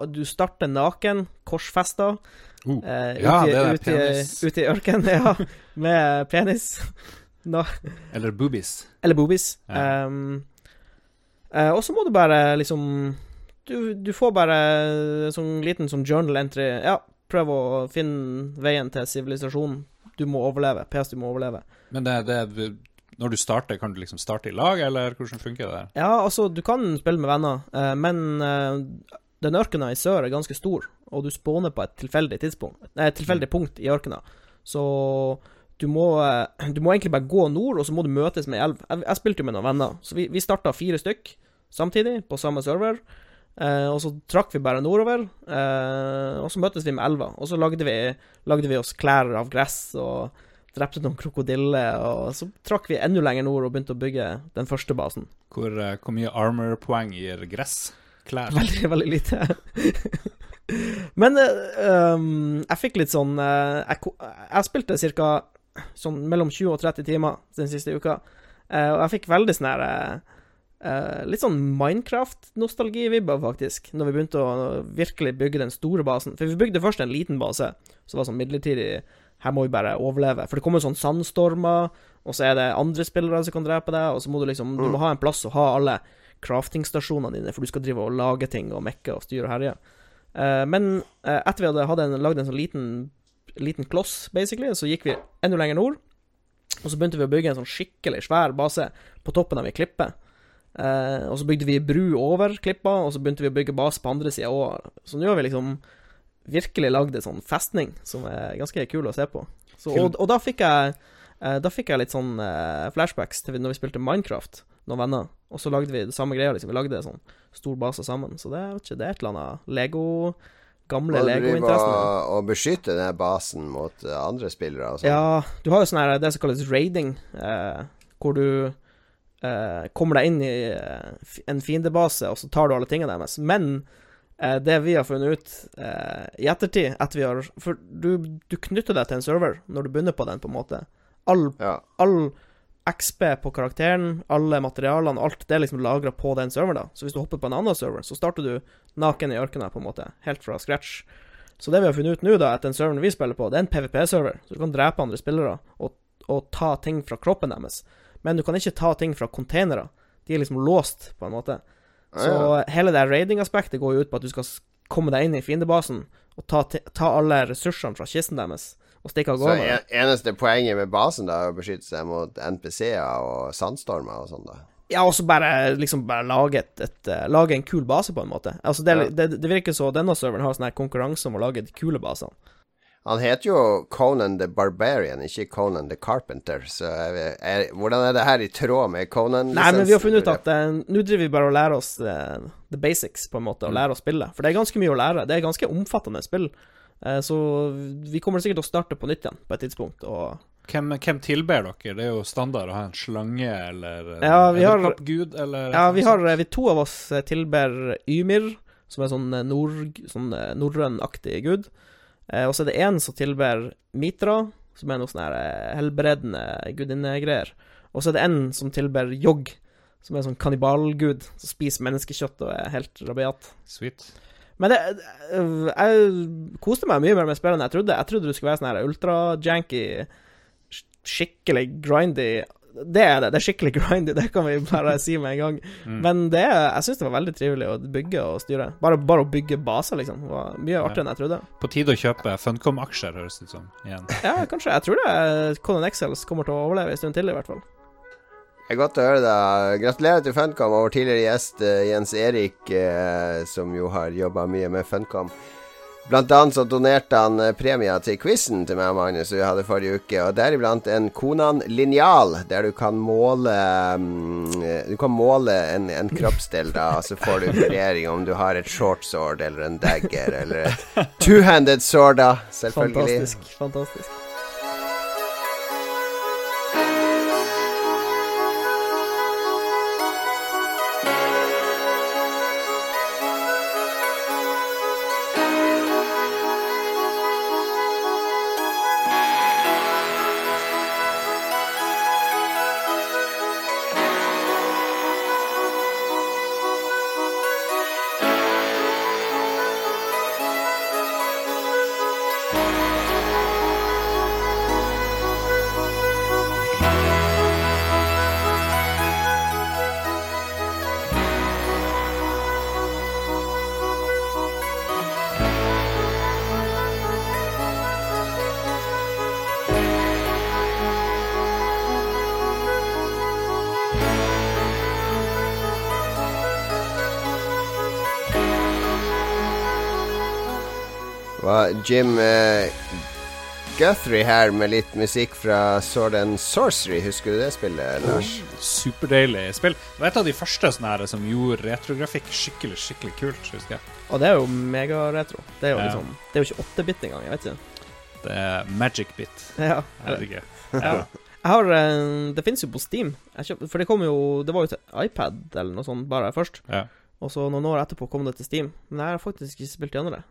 Og du starter naken, korsfesta, Uh, eh, Ja, ute, i- ørkenen, ja, med penis. No. eller boobies. eller boobies. Ja. Um, uh, og så må du bare liksom Du, du får bare sånn liten sånn journal entry. Ja, prøv å finne veien til sivilisasjonen. Du må overleve. PS, du må overleve. Men det, det Når du starter, kan du liksom starte i lag, eller hvordan funker det der? Ja, altså, du kan spille med venner, eh, men eh, den ørkena i sør er ganske stor, og du spåner på et tilfeldig et tilfeldig punkt i ørkena. Så du må, eh, du må egentlig bare gå nord, og så må du møtes med ei elv. Jeg, jeg spilte jo med noen venner, så vi, vi starta fire stykk samtidig på samme server. Eh, og så trakk vi bare nordover, eh, og så møttes vi med elva. Og så lagde vi, lagde vi oss klær av gress og drepte noen krokodiller, og så trakk vi enda lenger nord og begynte å bygge den første basen. Hvor, eh, hvor mye armor-poeng gir gress? Klær? Veldig, veldig lite. Men um, jeg fikk litt sånn eh, jeg, jeg spilte ca. sånn mellom 20 og 30 timer den siste uka, og jeg fikk veldig sånn her Uh, Litt sånn Minecraft-nostalgi-vibber, faktisk, når vi begynte å virkelig bygge den store basen. For vi bygde først en liten base, som var sånn midlertidig Her må vi bare overleve. For det kommer sånn sandstormer, og så er det andre spillere som kan drepe deg, og så må du liksom Du må ha en plass å ha alle craftingstasjonene dine, for du skal drive og lage ting og mekke og styre og herje. Eh, men eh, etter vi hadde, hadde en, lagd en sånn liten, liten kloss, basically, så gikk vi enda lenger nord. Og så begynte vi å bygge en sånn skikkelig svær base på toppen av ei klippe. Eh, og så bygde vi bru over klippa, og så begynte vi å bygge base på andre sida òg. Så nå har vi liksom virkelig lagd en sånn festning som er ganske kul å se på. Så, og, og da fikk jeg eh, Da fikk jeg litt sånn eh, flashbacks til når vi spilte Minecraft, noen venner. Og så lagde vi det samme greia, liksom. Vi lagde en sånn stor base sammen. Så det, ikke, det er et eller annet Lego Gamle Lego-interessen. og, og beskytte denne basen mot eh, andre spillere og sånn. Ja, du har jo sånn her det som kalles raiding, eh, hvor du eh, kommer deg inn i en fiendebase, og så tar du alle tingene deres. Men det vi har funnet ut eh, i ettertid, etter vi har For du, du knytter deg til en server når du begynner på den, på en måte. All, Ja. all XP på karakteren, alle materialene, alt det er liksom lagra på den serveren. da Så hvis du hopper på en annen server, så starter du naken i ørkenen, på en måte. Helt fra scratch. Så det vi har funnet ut nå, da, at den serveren vi spiller på, det er en PVP-server. Så du kan drepe andre spillere og, og ta ting fra kroppen deres. Men du kan ikke ta ting fra containere. De er liksom låst, på en måte. Ah, Så ja. hele det raiding-aspektet går jo ut på at du skal komme deg inn i fiendebasen og ta, ta alle ressursene fra kisten deres og stikke av Så gårde. en, eneste poenget med basen da er å beskytte seg mot NPC-er og sandstormer og sånn, da. Ja, og så bare liksom bare lage, et, et, eh, lage en kul base, på en måte. Altså, det, Ja. det, det virker så denne serveren har sånn her konkurranse om å lage de kule basene. Han heter jo Conan the Barbarian, ikke Conan the Carpenter. Så er, er, hvordan er det her i tråd med Conan? Nei, men vi har funnet ut at uh, nå driver vi bare og lærer oss uh, the basics, på en måte, Mm. og lærer å spille. For det er ganske mye å lære. Det er ganske omfattende spill. Uh, så vi kommer sikkert til å starte på nytt igjen på et tidspunkt. Og Hvem, hvem tilber dere? Det er jo standard å ha en slange eller Ja, vi har- edderkoppgud, eller ja, vi har vi to av oss tilber Ymir, som er sånn nord, sånn norrønaktig gud. Eh, og så er det en som tilber Mitra, som er noe sånn her eh, helbredende gudinnegreier. Og så er det en som tilber Jog, som er sånn kannibalgud, som spiser menneskekjøtt og er helt rabiat. Sweet. Men det, øh, jeg koste meg mye mer med spillet enn jeg trodde. Jeg trodde det skulle være sånn her ultra-janky, skikkelig grindy. Det er det. Det er skikkelig grindy, det kan vi bare si med en gang. Mm. Men det, jeg syns det var veldig trivelig å bygge og styre. Bare, bare å bygge baser, liksom. Det var mye artigere enn jeg trodde. På tide å kjøpe Funcom-aksjer, høres det ut som. Igjen. Ja, kanskje. Jeg tror det Conan Excels kommer til å overleve en stund til, i hvert fall. Det er godt å høre deg. Gratulerer til Funcom og vår tidligere gjest eh, Jens Erik, eh, som jo har jobba mye med Funcom. Blant annet så donerte han eh, premier til quizen til meg og Magnus vi hadde forrige uke, og deriblant en Konan linjal, der du kan måle mm, eh, Du kan måle en, en kroppsdel, da, og så får du vurdering om du har et short sword eller en dagger eller et two-handed sword, da, selvfølgelig. Fantastisk. Fantastisk. Jim eh, Guthrie her med litt musikk fra Sword and Sorcery. Husker du det spillet, Lars? Superdeilig spill. Det var et av de første sånne her som gjorde retrografikk skikkelig, skikkelig kult, husker jeg. Og det er jo megaretro. Det er jo Ja. liksom Det er jo ikke 8-bit engang, jeg vet ikke. Det er Magic Bit. Ja. Jeg vet ikke. ja. Jeg har eh, Det fins jo på Steam. Jeg kjøp, for det kom jo Det var jo til iPad eller noe sånt bare først. Ja. Og så noen år etterpå kom det til Steam. Men jeg har faktisk ikke spilt gjennom det.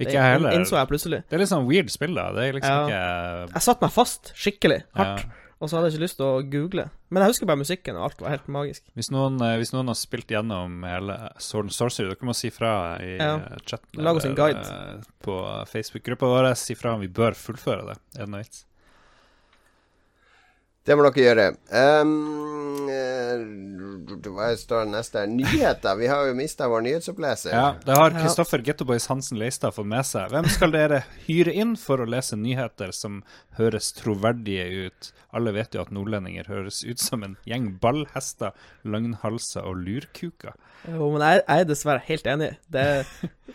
Ikke Det heller. Innså jeg plutselig. Det er litt sånn weird spill, da. Det er liksom Jeg satte meg fast skikkelig hardt, ja. og så hadde jeg ikke lyst til å google. Men jeg husker bare musikken, og alt var helt magisk. hvis, noen, eh, hvis noen har spilt gjennom hele Sword and Sorcery, dere må si fra i Ja. eh, chatten. Lag oss en guide. eh, På Facebook-gruppa vår. Si fra om vi bør fullføre det. Er det noe vits? Det må dere gjøre. Um, hva står det neste her? Nyheter. Vi har jo mista vår nyhetsoppleser. Ja, det har Ja. Kristoffer Gettoboys Hansen Leistad fått med seg. Hvem skal dere hyre inn for å lese nyheter som høres troverdige ut? Alle vet jo at nordlendinger høres ut som en gjeng ballhester, løgnhalser og lurkuker. Jo, men jeg, jeg er dessverre helt enig. Det,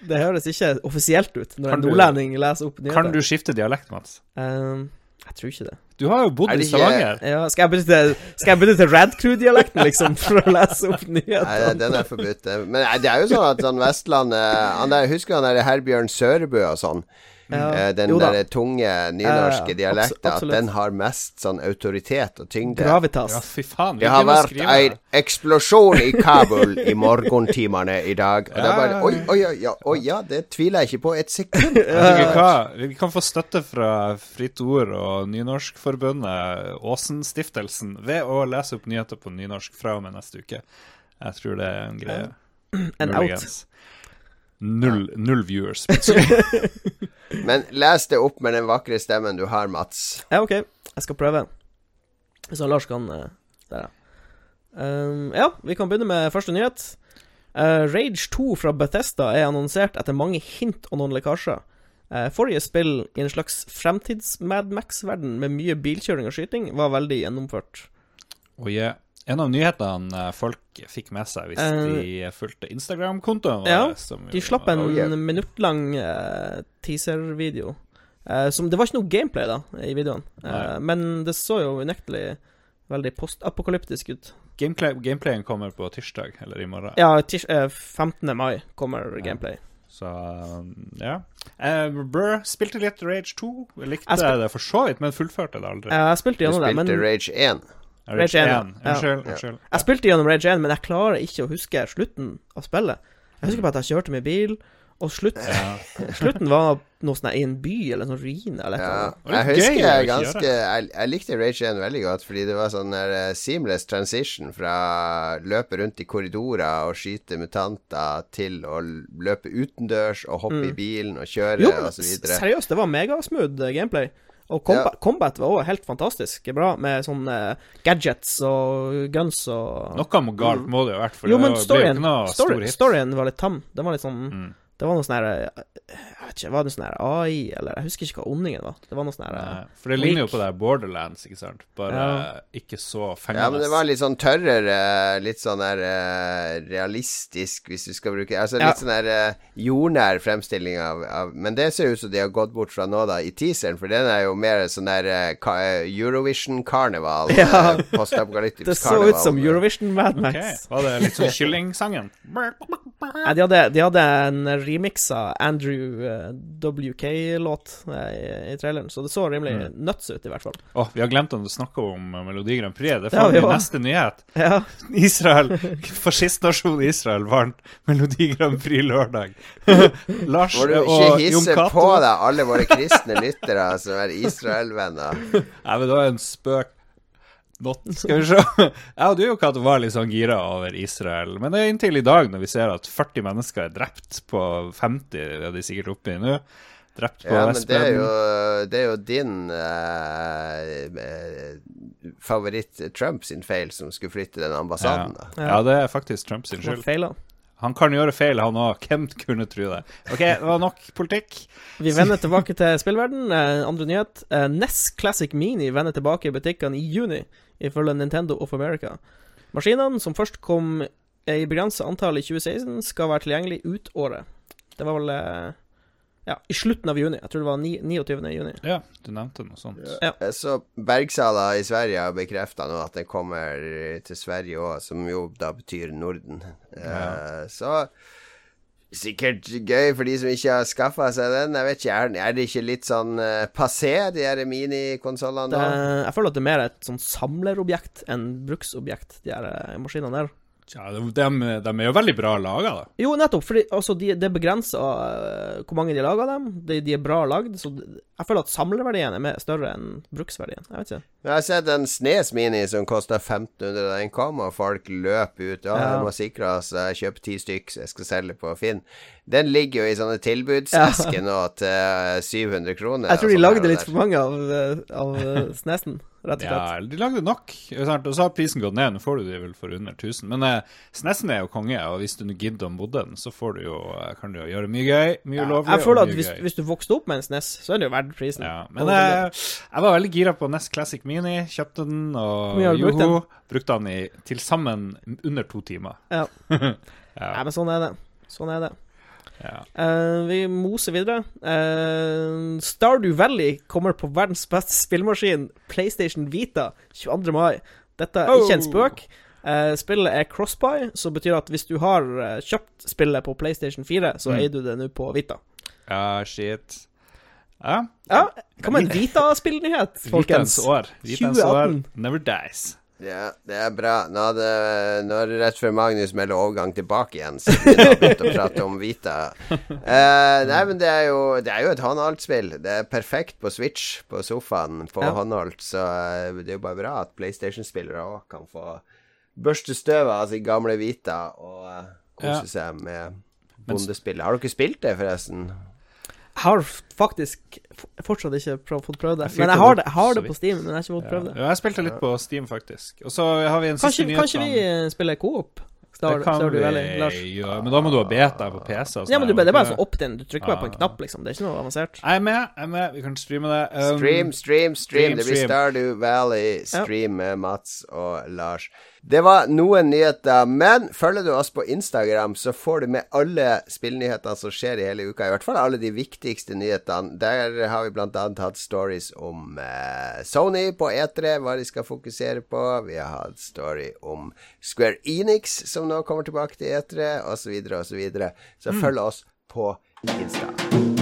det høres ikke offisielt ut når Kan en du- nordlending leser opp nyheter. Kan du skifte dialekt, Mats? Ehm, jeg tror ikke det. Du har jo bodd i ikke- Stavanger. Ja, skal jeg benytte, skal jeg benytte Radcrew-dialekten, liksom, for å lese opp Nei, den er forbudt. Men det er jo sånn at sånn Vestlandet han der, Husker han der Herbjørn Sørebø og sånn? Ja. Eh, den Jo der tunge nynorske Ja, ja, dialekta, at den har mest sånn autoritet og tyngde. Gravitas. Ja, fy faen. Det har vært en eksplosjon i Kabul i morgentimene i dag. Og det er bare Oi, oi, oi, oi, oi, ja, det tviler jeg ikke på et sekund. Vet? Vi kan få støtte fra Fritt Ord og Nynorskforbundet, Åsen-stiftelsen, ved å lese opp nyheter på nynorsk fra og med neste uke. Jeg tror det er en greie. En out. Null, null viewers. Men les det opp med den vakre stemmen du har, Mats. Ja, OK. Jeg skal prøve. Hvis Lars kan eh, Der, ja. Um, ja, vi kan begynne med første nyhet. Uh, Rage 2 fra Bethesda er annonsert etter mange hint og noen lekkasjer. Uh, forrige spill i en slags fremtids-Mad Max-verden med mye bilkjøring og skyting var veldig gjennomført. Oh ja, en av nyhetene eh, folk fikk med seg hvis Eh, de fulgte Instagram-kontoen ja, som De slapp en Oh, yeah. minuttlang eh, teaser-video. Som Det var ikke noe gameplay da i videoen, eh, men det så jo unektelig veldig postapokalyptisk ut. Gameplay, gameplayen kommer på tirsdag, eller i morgen. Ja, tirs, eh, 15. mai kommer gameplay. Så ja. Uh, Brr spilte litt Rage 2. Likte Jeg det for så vidt, men fullførte det aldri. Jeg spilte gjennom det, Du spilte Rage 1. Rage Rage 1, 1. Unnskyld. Ja. unnskyld. Jeg spilte gjennom Rage 1, men jeg klarer ikke å huske slutten av spillet. Jeg husker bare at jeg kjørte med bil, og slutt, Ja. slutten var noe sånn i en by eller en sånn ruine eller Ja, noe. Jeg husker jeg ganske jeg, jeg likte Rage 1 veldig godt, fordi det var sånn der eh, seamless transition fra løpe rundt i korridorer og skyte mutanter til å løpe utendørs og hoppe i bilen og kjøre Mm. Jo, men og så videre. seriøst, det var megasmooth eh, gameplay. Og combat, combat var også helt fantastisk bra, med sånne gadgets og guns og Noe galt må det jo ha vært, for Jo, det men var- ble jo storyen, ikke noe story, stor hit. storyen var litt tam. Den var litt sånn Mm. Det var noe sånn her eh, Jeg vet ikke, var det noe sånn her AI, eller Jeg husker ikke hva ondingen var. Det var noe sånn her Nei, eh, For det ligner jo på det her Borderlands, ikke sant? Bare Ja. ikke så fengende. Ja, men det var litt sånn tørrere, litt sånn der eh, realistisk, hvis du skal bruke Altså Ja. litt sånn der eh, jordnær fremstilling av, av Men det ser ut som de har gått bort fra nå, da, i teaseren, for den er jo mer sånn der ka- Eurovision-karneval. Ja. Postapokalyptisk karneval. Det så ut som Eurovision Mad Ok, Var det litt sånn kyllingsangen? Nei, de hadde, de hadde en remixa Andrew eh, WK-låt eh, i, i traileren, så det så rimelig Mm. nuts ut, i hvert fall. Åh, vi har glemt å snakke om eh, Melodi Grand Prix. Det er får vi vi neste nyhet. Ja, Israel, fascistnasjonen Israel vant Melodi Grand Prix lørdag. Lars Må du ikke hisse på deg alle våre kristne lyttere som er Israel-venner. Nei, men det var en spøk. Not, skal vi se. Jeg og du Cato var litt sånn gira over Israel. Men det er inntil i dag, når vi ser at 40 mennesker er drept på 50, det er de sikkert oppe i nå. Drept på Ja, men det er jo, det er jo din eh, favoritt Trump sin feil som skulle flytte den ambassaden. Ja. ja, det er faktisk Trump sin skyld. Han kan gjøre feil, han òg. Hvem kunne tro det? OK, det var nok politikk. Vi vender tilbake til spillverden. Eh, andre nyhet. Eh, NES Classic Mini vender tilbake i butikkene i juni, ifølge Nintendo of America. Maskinene, som først kom i begrenset antall i 2016, skal være tilgjengelig ut året. Det var vel eh, ja, i slutten av juni. Jeg tror det var 29. juni. Ja, du nevnte noe sånt. Ja. Ja. Så Bergsala i Sverige har bekrefta nå at den kommer til Sverige òg, som jo da betyr Norden. Eh, så sikkert gøy for de som ikke har skaffa seg den. Jeg vet ikke, Er, det ikke litt sånn uh, passé, de her minikonsollene jeg føler at det er mer et sånn samlerobjekt enn bruksobjekt, de her eh, maskinene der. Ja, de, de, de er jo veldig bra laga, da. Jo, nettopp, For altså, de, det er begrensa hvor mange de lager dem. De, de er bra lagd, så jeg føler at samleverdien er mer, større enn bruksverdien. Jeg vet ikke. Jeg har sett en Snes Mini som kosta 1500 den kom, og folk løp ut. Ja, Ja. må sikre oss, jeg kjøper ti stykk, så jeg skal selge på Finn. Den ligger jo i sånne tilbudsesker nå til 700 kroner. Jeg tror de her lagde litt for mange av, eh, av eh, snesen, rett og Ja, slett. de lagde nok. Og så har prisen gått ned. Nå får du de vel for under 1000. Men eh, Snesen er jo konge, og hvis du gidder å modde den, så får du jo, eh, kan du jo gjøre mye gøy. Mye Ja, ulovlig jeg føler at hvis, hvis du vokste opp med en SNES, så er det jo verdt prisen. Ja, men eh, jeg var veldig gira på NES Classic Mini. Kjøpte den, og du brukt den? brukte den i til sammen under to timer. Ja. Ja, Nei, men sånn er det. Sånn er det. Ja. Uh, vi moser videre. Uh, Stardew Valley kommer på verdens beste spillmaskin, PlayStation Vita, 22. mai. Dette er ikke en Oh. spøk. Uh, spillet er crossbuy, som betyr at hvis du har kjøpt spillet på PlayStation 4, så Mm. eier du det nå på Vita. ja, shit. Ja. Ja, hva med en Vita-spillnyhet, folkens? år. Vitens år 2018. never dies. Ja, det er bra. Nå det, nå er det rett før Magnus melder overgang tilbake igjen, siden vi har begynt å prate om Vita. Uh, nei, men det er jo Det er jo et håndholdt-spill. Det er perfekt på Switch, på sofaen, på Ja. håndholdt. Så eh, det er jo bare bra at PlayStation-spillere òg kan få børste støvet av sin gamle Vita og eh, kose Ja. seg med bondespillet. Har dere spilt det, forresten? Jeg har faktisk fortsatt ikke prøv, fått prøvd det. Men jeg har det jeg har det på. Steam, men jeg har ikke fått prøvd det. Ja, jeg spilte litt på Steam, faktisk. Og så har vi en Kanskje, siste nyhet. kanskje vi eh, spiller coop? Star, det kan Star vi Lars. gjøre, men da må du ha beta på PC. og Ja, men du, det er bare så sånn opt-in. Du trykker bare på en knapp, liksom. Det er ikke noe avansert. Jeg er med, jeg er med. Vi kan streame det. Um, Stream, stream, stream. stream, Det blir. Stardew Valley stream med Mats og Lars. Det var noen nyheter, men følger du oss på Instagram, så får du med alle spillnyhetene som skjer i hele uka. I hvert fall alle de viktigste nyhetene. Der har vi annet hatt stories om eh, Sony på E3, hva de skal fokusere på. Vi har hatt story om Square Enix, som nå kommer tilbake til E3, osv., osv. Så, videre. så følg oss på Insta.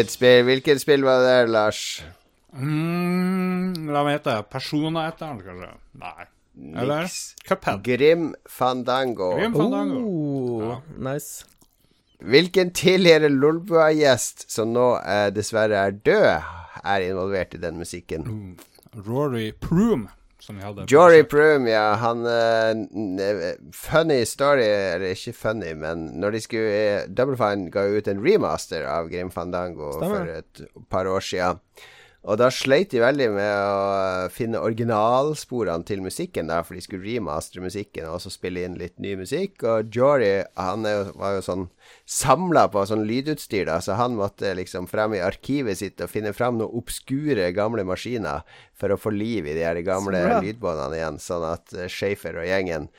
Hvilket spill, hvilket spill var det, Lars? Mm, la meg gjette. Persona etter han, kanskje? Nei. Eller? Cuphead. Grim Fandango. Grim Fandango. Oh, nice. Hvilken tidligere Lolbua-gjest som nå eh, dessverre er død, er involvert i den musikken? Rory Prume, som vi hadde. Jory Proom, ja. Han uh, Funny story, eller ikke funny, men når de skulle eh, Double Fine ga ut en remaster av Grim Fandango Stemmer. for et par år siden. Og da sleit de veldig med å eh, finne originalsporene til musikken, der, for de skulle remastre musikken og også spille inn litt ny musikk. Og Jory han jo, var jo sånn samla på sånn lydutstyr, da, så han måtte liksom frem i arkivet sitt og finne fram noen obskure gamle maskiner for å få liv i de her gamle lydbåndene igjen, sånn at uh, Shafer og gjengen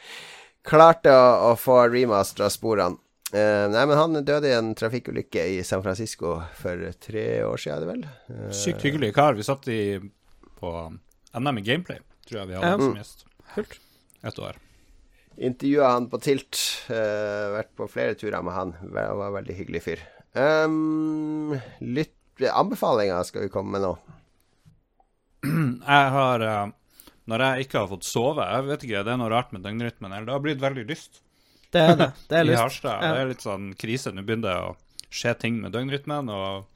klarte å, å få remastra sporene. Eh, nei, men han døde i en trafikkulykke i San Francisco for tre år siden, er det vel? Eh, Sykt hyggelig kar. Vi satt i på NM i gameplay, tror jeg vi hadde som gjest. Kult. Et år. Intervjua han på Tilt. Uh, vært på flere turer med han. Han Var en veldig hyggelig fyr. Um, lytt, anbefalinger skal vi komme med nå. Jeg har uh, Når jeg ikke har fått sove Jeg vet ikke, det er noe rart med døgnrytmen. Det har blitt veldig lyst Det er det. Det er i. Harstad. Ja. Det er litt sånn krise. Nå begynner det å skje ting med døgnrytmen. Og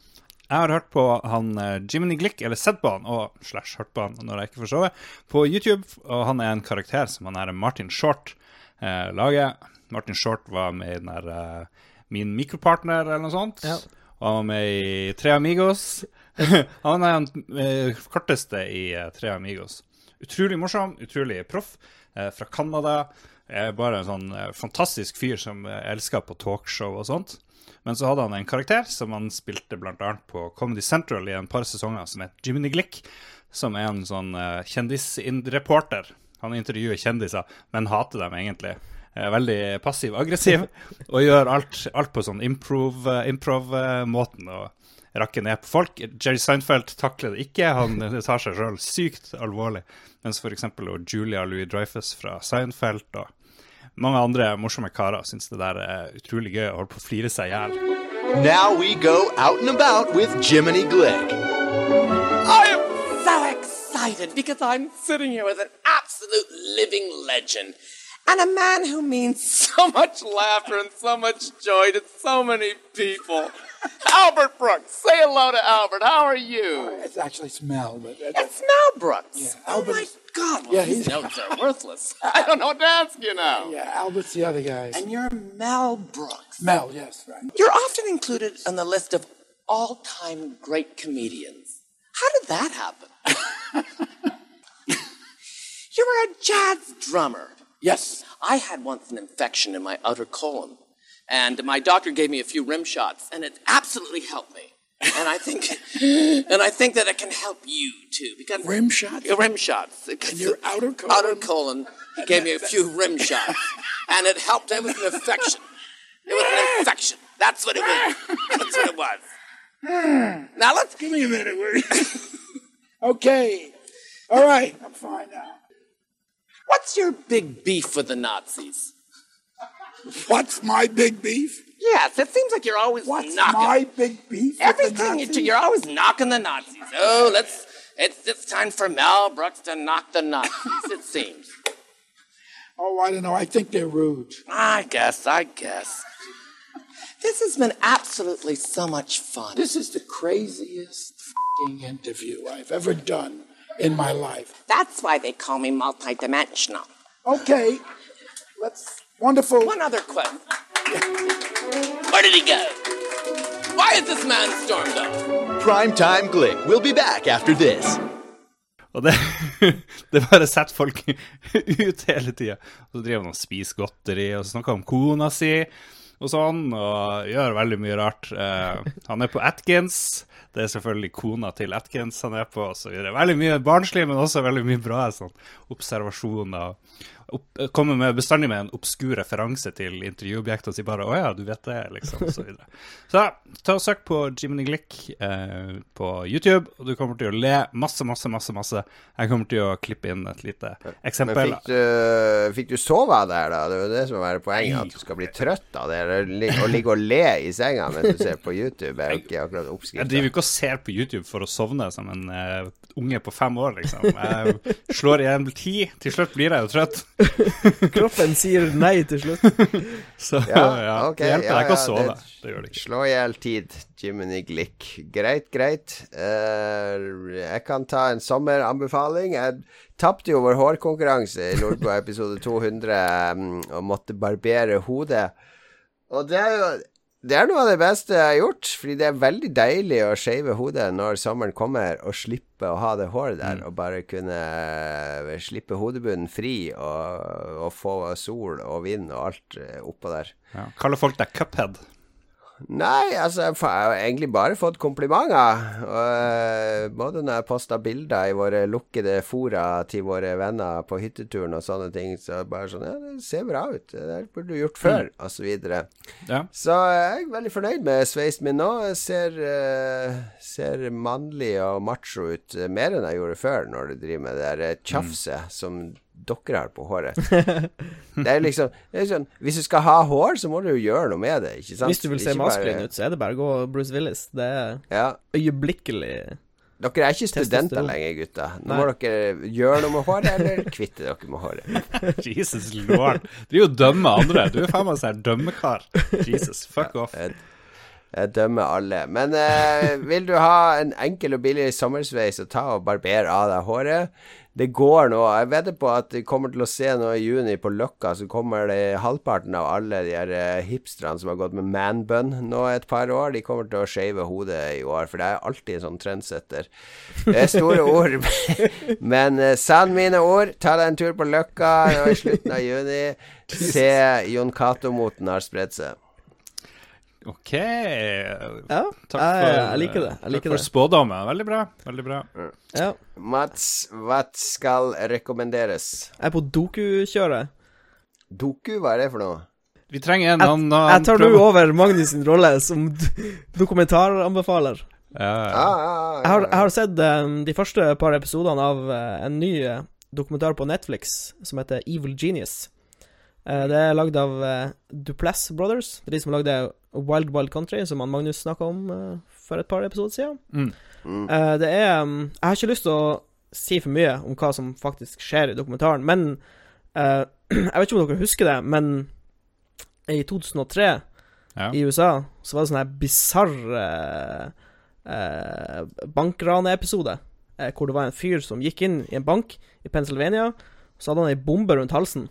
jeg har hørt på han eh, Jiminy Glick, eller sett på han, og slash hørt på han når jeg ikke får sove, på YouTube. Og han er en karakter som han er Martin Short eh, lager. Martin Short var med i den der eh, Min mikropartner, eller noe sånt. Ja. Og han var med i Tre Amigos. han er den eh, korteste i eh, Tre Amigos. Utrolig morsom, utrolig proff. Eh, fra Canada. Er bare en sånn eh, fantastisk fyr som eh, elsker på talkshow og sånt. Men så hadde han en karakter som han spilte bl.a. på Comedy Central i en par sesonger, som het Jiminy Glick. Som er en sånn uh, kjendisreporter. Han intervjuer kjendiser, men hater dem egentlig. Er veldig passiv-aggressiv. og gjør alt, alt på sånn improv-måten. Improv, eh, rakke ned på folk. Jerry Seinfeld takler det ikke. Han tar seg sjøl sykt alvorlig. Mens f.eks. Julia Louis Dreyfus fra Seinfeld og mange andre morsomme karer syns det der er utrolig gøy og holder på å flire seg i hjel. Now we go out and about with Jiminy Glick. I am so excited because I'm sitting here with an absolute living legend. And a man who means so much laughter and so much joy to so many people. Albert Brooks, say hello to Albert. How are you? It's actually Mel, but uh, It's Mel Brooks. Yeah, oh Albert my God. Well, Yeah, his notes are worthless. I don't know what to ask you now. yeah, Albert's the other guy. And you're Mel Brooks. Mel, yes, right. You're often included on the list of all-time great comedians. How did that happen? you were a jazz drummer. Yes. I had once an infection in my outer colon, and my doctor gave me a few rim shots, and it absolutely helped me. And I think, and I think that it can help you too, because Rim shots? Rim shots. In your outer colon? Outer colon. He gave me a few rim shots, and it helped. It was an infection. It was an infection. That's what it was. That's what it was. Now let's Give me a minute. Okay. All right. I'm fine now. What's your big beef with the Nazis? What's my big beef? Yes, it seems like you're always What's knocking. my big beef? with the Everything you do, you're always knocking the Nazis. Oh, let's. It's it's time for Mel Brooks to knock the Nazis. It seems. Oh, I don't know. I think they're rude. I guess. I guess. This has been absolutely so much fun. This is the craziest fing interview I've ever done in my life. That's why they call me multidimensional. Okay. Let's. Wonderful. One other question. Where did he go? Why is this man stormed off? Primetime Glick. We'll be back after this. Og det, det bare setter folk ut hele tida. Så driver han og spiser godteri og snakker om kona si og sånn, og gjør veldig mye rart. Eh, han er på Atkins. Det er selvfølgelig kona til Atkins han er på, og så videre. Veldig mye barnslig, men også veldig mye bra sånn, observasjoner. Opp, kommer med, bestandig med en obskur referanse til intervjuobjektet og sier bare 'Å ja, du vet det', liksom, og så videre. Så ta og søk på Jiminy Glick eh, på YouTube, og du kommer til å le masse, masse, masse. masse. Jeg kommer til å klippe inn et lite Men eksempel. fikk du, fikk du sove av det her, da? Det er jo det som er poenget. At du skal bli trøtt av det. Å ligge og le i senga mens du ser på YouTube, er jo ikke akkurat Jeg oppskrift. driver ikke og ser på YouTube for å sovne som en uh, unge på fem år, liksom. Jeg slår igjen ti. Til slutt blir jeg jo trøtt. Kroppen sier nei til slutt. Så Ja, ja, Okay, det hjelper ja, deg ikke å sove. det- Det gjør det ikke. Slå i hjel tid, Jiminy Glick. Greit, greit. Uh, jeg kan ta en sommeranbefaling. Jeg tapte jo vår hårkonkurranse i Lordboa episode 200 um, og måtte barbere hodet. Og det er jo det er noe av det beste jeg har gjort, fordi det er veldig deilig å shave hodet når sommeren kommer, og slippe å ha det håret der, og bare kunne eh, slippe hodebunnen fri og, og få sol og vind og alt eh, oppå der. Ja. Kaller folk deg cuphead? Nei, altså, jeg har egentlig bare fått komplimenter. Og, eh, både når jeg posta bilder i våre lukkede fora til våre venner på hytteturen og sånne ting, så bare sånn Ja, det ser bra ut. Det burde du gjort før, og så videre. Ja. Så jeg er veldig fornøyd med sveisen min nå. Jeg ser, uh, ser mannlig og macho ut eh, mer enn jeg gjorde før, når du driver med det der tjafset mm. som dere har på håret. det er liksom det er sånn, Hvis du skal ha hår, så må du jo gjøre noe med det, ikke sant? Hvis du vil se maskulin ut, så er det bare å gå Bruce Willis. Det er Ja. øyeblikkelig Dere er ikke studenter lenger, gutta. Nå Nei. må dere gjøre noe med håret, eller kvitte dere med håret. Jesus lord. Du er jo dømme andre. Du er faen meg sånn dømmekar. Jesus, fuck off. Jeg dømmer alle. Men eh, vil du ha en enkel og billig sommersveis, så ta og barber av deg håret. Det går nå. Jeg vedder på at vi kommer til å se nå i juni på Løkka, så kommer det halvparten av alle de her eh, hipsterne som har gått med manbun nå et par år, de kommer til å shave hodet i år, for det er alltid en sånn trendsetter. Det er store ord, men eh, sann mine ord. Ta deg en tur på Løkka i slutten av juni. Se Jon Cato-moten har spredt seg. OK. Ja, Takk for, jeg liker det. Jeg liker takk for spådommen. Veldig bra. Veldig bra. Ja. Mats, hva skal rekommenderes? Jeg er på doku-kjøret. Doku, hva er det for noe? Vi trenger en annen jeg tar nå over Magnus sin rolle som dokumentaranbefaler. Ja, ja. Ah, ah, Jeg har, jeg har sett um, de første par episodene av uh, en ny eh, dokumentar på Netflix som heter Evil Genius. Uh, det er lagd av uh, Duplass Brothers. Det er de som lagde Wild Wild Country, som han Magnus snakka om uh, for et par episoder siden. Mm. Mm. Uh, det er um, Jeg har ikke lyst til å si for mye om hva som faktisk skjer i dokumentaren, men uh, Jeg vet ikke om dere husker det, men i 2003 Ja. i USA så var det sånn her bisarr uh, eh, bankraneepisode. Eh, hvor det var en fyr som gikk inn i en bank i Pennsylvania. Så hadde han ei bombe rundt halsen.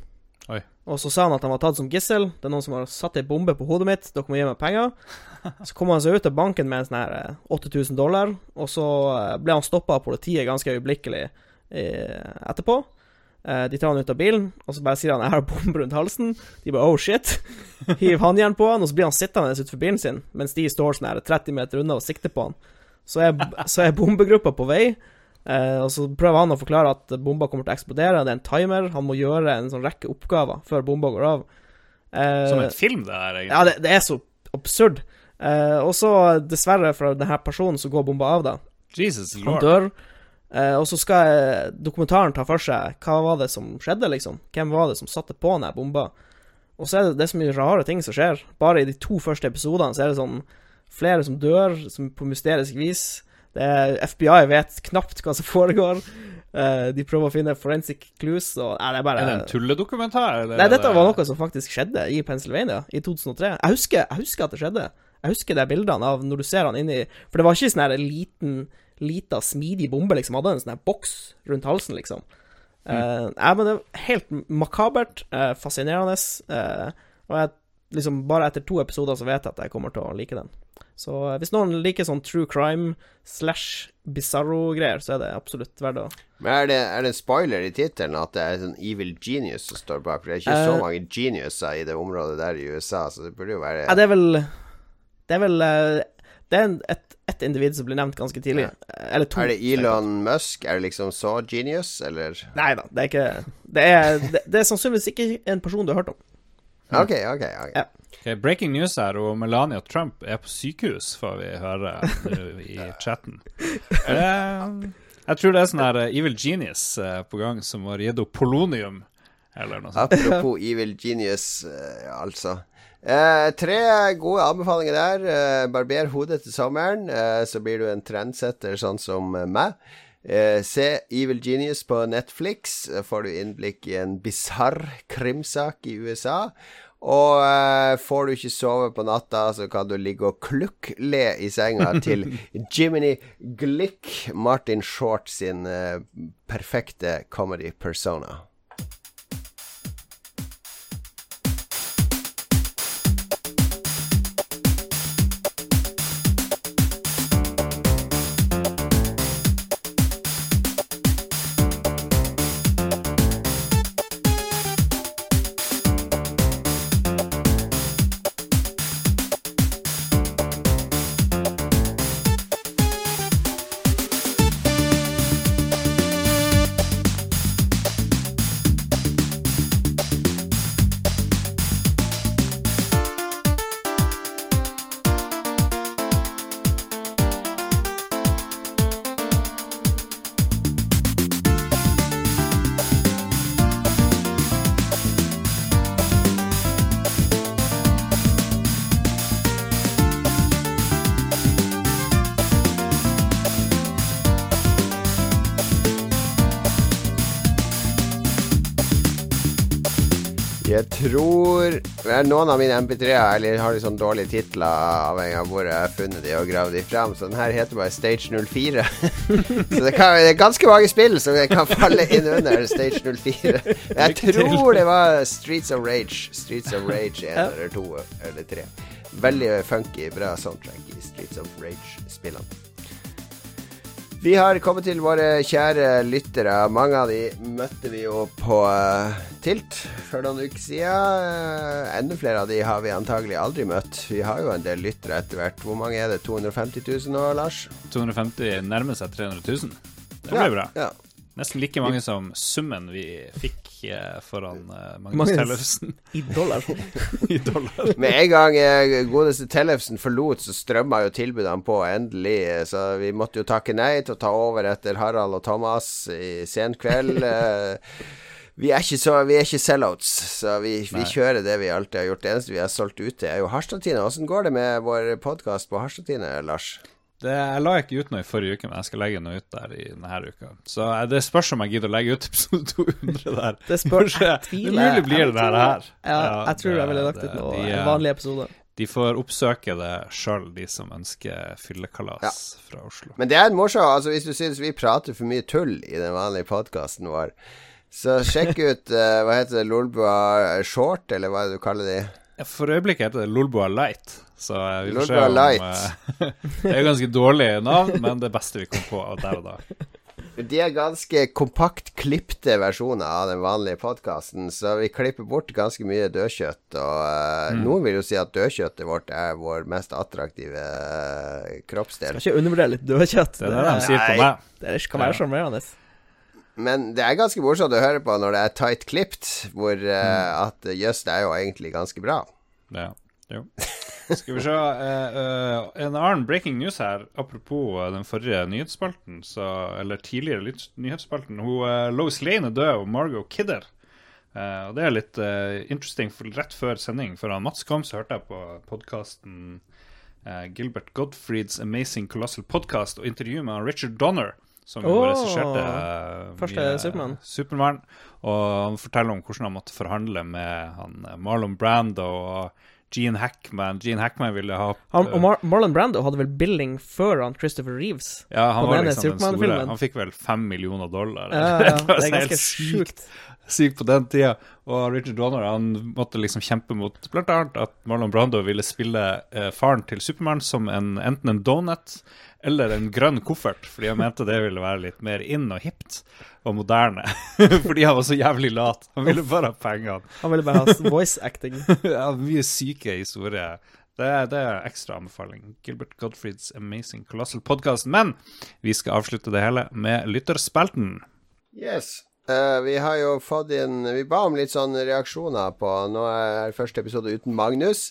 Oi. Og så sa han at han var tatt som gissel. Det er noen som har satt ei bombe på hodet mitt. Dere må gi meg penger. Så kom han seg ut av banken med en sånn her eh, 8000 dollar, og så eh, ble han stoppa av politiet ganske øyeblikkelig eh, etterpå. Eh, de tar han ut av bilen, og så bare sier han 'jeg har bombe rundt halsen'. De bare 'oh shit'. Hiver håndjern på han, og så blir han sittende utenfor bilen sin, mens de står sånn her 30 meter unna og sikter på han. Så er, så er bombegruppa på vei, eh, og så prøver han å forklare at bomba kommer til å eksplodere. Det er en timer, han må gjøre en sånn rekke oppgaver før bomba går av. Eh, Som en film, det her, egentlig. ja, det, det er så absurd. Eh, og så, dessverre, for denne personen, så går bomba av, da. Jesus Han lord. dør. Eh, og så skal eh, dokumentaren ta for seg hva var det som skjedde, liksom. Hvem var det som satte på denne bomba? Og så er det, det er så mye rare ting som skjer. Bare i de to første episodene så er det sånn flere som dør, som på mysterisk vis. Er, FBI vet knapt hva som foregår. Uh, de prøver å finne forensic clues, og nei, det er bare Er det en tulledokumentar? eller Nei, dette var noe som faktisk skjedde i Pennsylvania i 2003. Jeg husker, jeg husker at det skjedde. Jeg husker de bildene av når du ser han inni For det var ikke sånn liten, lita, smidig bombe, liksom. Hadde en sånn boks rundt halsen, liksom. Eh, nei, men det helt makabert, Uh, fascinerende, og jeg liksom bare etter to episoder så vet jeg at jeg kommer til å like den. Så eh, hvis noen liker sånn true crime slash bizarro-greier, så er det absolutt verdt å Men er det, er det en spoiler i tittelen at det er sånn evil genius som står bak? For det er ikke så Eh. mange geniuser i det området der i USA, så det burde jo være Ja, det er vel Det er vel eh, Det er et, et individ som blir nevnt ganske tidlig. Eller to. Er det Elon Musk? Er det liksom så genius, eller? Nei da, det er ikke Det er, det, det er sannsynligvis ikke en person du har hørt om. Ok, ok. ok Ja. Ok, breaking news her, og Melania Trump er på sykehus, får vi høre i chatten. Eh, jeg tror det er sånn her eh, Evil Genius eh, på gang som har gitt opp polonium, eller noe sånt. Apropos evil genius, altså. Eh, tre gode anbefalinger der. Eh, barber hodet til sommeren, eh, så blir du en trendsetter sånn som meg. Se Evil Genius på Netflix. Får du innblikk i en bisarr krimsak i USA. Og eh, får du ikke sove på natta, så kan du ligge og klukk-le i senga til Jiminy Glick, Martin Short sin eh, perfekte comedy persona. Noen av mine MP3-er eller har sånn dårlige titler, avhengig av hvor jeg har funnet de og gravd de fram. Så den her heter bare Stage 04. så det, kan, det er ganske mange spill som kan falle inn under Stage 04. Jeg tror det var Streets of Rage. Streets of Rage 1 eller 2 eller 3. Veldig funky, bra soundtrack i Streets of Rage-spillene. Vi har kommet til våre kjære lyttere. Mange av de møtte vi jo på uh, Tilt for noen uker siden. Eh, enda flere av de har vi antagelig aldri møtt. Vi har jo en del lyttere etter hvert. Hvor mange er det? 250 000 nå, Lars? 250 nærmer seg 300 000. Det blir Ja, bra. Ja. Nesten like mange som summen vi fikk foran eh, Magnus Magnus. Tellefsen I dollar. i dollar. Med en gang eh, godeste Tellefsen forlot, så strømma jo tilbudene på endelig. eh, Så vi måtte jo takke nei til å ta over etter Harald og Thomas i sen kveld. Vi er ikke, så, vi er ikke sellouts, så vi, vi kjører det vi alltid har gjort. Det eneste vi har solgt ute, er jo Harstadtine. Åssen går det med vår podkast på Harstadtine, Lars? Det, jeg la ikke ut noe i forrige uke, men jeg skal legge noe ut der i denne uka. Så eh, det spørs om jeg gidder å legge ut episode 200 der. Det spørs, jeg tviler. Det mulig blir det der her. Ja, jeg tror det- jeg ville lagt ut noe de, en eh, vanlig episode. De får oppsøke det sjøl, de som ønsker fyllekalas fra Oslo. Men det er en morsom Altså, hvis du syns vi prater for mye tull i den vanlige podkasten vår, så sjekk ut uh, Hva heter det? Lolbua Short, eller hva er det du kaller de? For øyeblikket heter det Lolboa Light. Så eh, vi får se om Light. eh, Det er jo ganske dårlig navn, men det beste vi kom på der og da. De er ganske kompakt klipte versjoner av den vanlige podkasten, så vi klipper bort ganske mye dødkjøtt. Og eh, noen vil jo si at dødkjøttet vårt er vår mest attraktive uh, kroppsdel. Skal ikke undervurdere litt dødkjøtt. Det er det de sier på meg. det kan være sjarmerende. Men det er ganske morsomt å høre på når det er tight klipt, hvor eh, at jøss, yes, det er jo egentlig ganske bra. Ja, jo. Skal vi se Uh, uh, En annen breaking news her, apropos uh, den forrige nyhetsspalten, så, eller tidligere nyhetsspalten. Hun, Lois Lane er død, og Margot Kidder. Eh, og Det er litt interesting, for rett før sending, før han Mats kom, så hørte jeg på podkasten Gilbert Gottfrieds Amazing Colossal Podcast og intervjuet med Richard Donner. Som jo Åh, regisserte første Supermann. Superman. Superman. Og han forteller om hvordan han måtte forhandle med han Marlon Brando og Gene Hackman. Gene Hackman ville ha Han, og Mar Marlon Brando hadde vel billing før han Christopher Reeves. ja, han var liksom den store. Han fikk vel fem millioner dollar. Ja, ja. Det er ganske helt sjukt. Sykt på den tida. Og Richard Donner han måtte liksom kjempe mot annet at Marlon Brando ville spille eh, faren til Supermann som en, enten en donut eller en grønn koffert, fordi han mente det ville være litt mer inn og hipt og moderne. fordi han var så jævlig lat. Han ville bare ha pengene. Han ville bare ha voice acting. ja, mye syke historier. Det er, det er ekstra anbefaling. Gilbert Gottfrieds Amazing Colossal Podcast. Men vi skal avslutte det hele med lytterspelten. Yes. Eh, vi har jo fått inn Vi ba om litt sånn reaksjoner på Nå er første episode uten Magnus.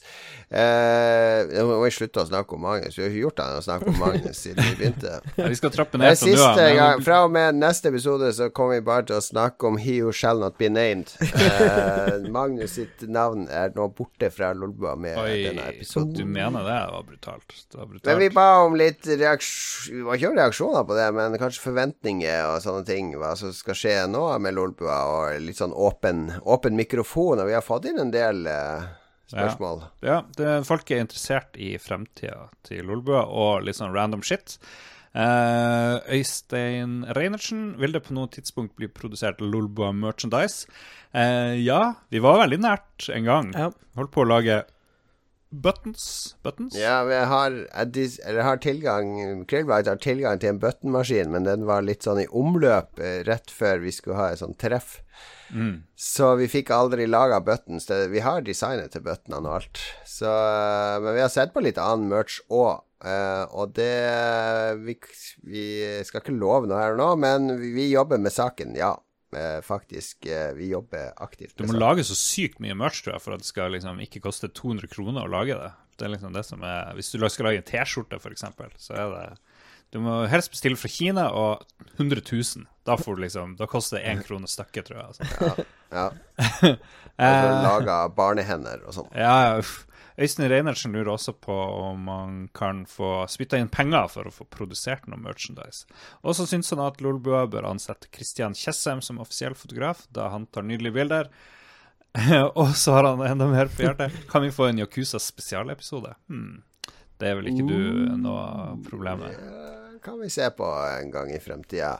Uh, nå må vi slutte å snakke om Magnus. Vi har ikke gjort det å snakke om Magnus siden vi begynte. Ja, vi skal trappe ned fra av. gang, Fra og med neste episode så kommer vi bare til å snakke om He Who Shall Not Be Named. Uh, Magnus sitt navn er nå borte fra Lolbua med denne episoden. du mener det? Det var brutalt. Det var brutalt. Men vi ba om litt reaksjoner Vi var ikke reaksjoner på det, men kanskje forventninger og sånne ting. Hva som skal skje nå med Lolbua, og litt sånn åpen, åpen mikrofon. Og vi har fått inn en del eh, spørsmål. Ja, det, folk er interessert i fremtida til Lolbua og litt sånn random shit. Uh, Øystein Reinertsen, vil det på noe tidspunkt bli produsert Lolbua merchandise? Uh, ja, vi var veldig nært en gang. Ja. Holdt på å lage buttons. Buttons? Ja, vi har, jeg har tilgang Krillbite har tilgang til en buttonmaskin, men den var litt sånn i omløp eh, rett før vi skulle ha et sånt treff. Så vi fikk aldri laga buttons. Vi har designet til buttonene og alt. Så, eh, men vi har sett på litt annen merch òg. og det vi, vi skal ikke love noe her og nå, men vi, vi jobber med saken, ja. Eh, faktisk. eh, vi jobber aktivt. Du må lage så sykt mye merch tror jeg, for at det skal liksom ikke koste 200 kroner å lage det. Det er liksom det som er Hvis du skal lage en T-skjorte, f.eks., så er det Du må helst bestille fra Kina og 100 000. Da får du liksom Da koster det én krone stykket, tror jeg. Altså. Ja. Altså, Laga barnehender og sånn. Ja, ja, uff. Øystein Reinertsen lurer også på om man kan få spytta inn penger for å få produsert noe merchandise. Og så syns han at Lolbua bør ansette Christian Tjessem som offisiell fotograf, da han tar nydelige bilder. og så har han enda mer på hjertet. Kan vi få en Yakuza spesialepisode? Hmm. Det er vel ikke du noe problem med? Det kan vi se på en gang i fremtida.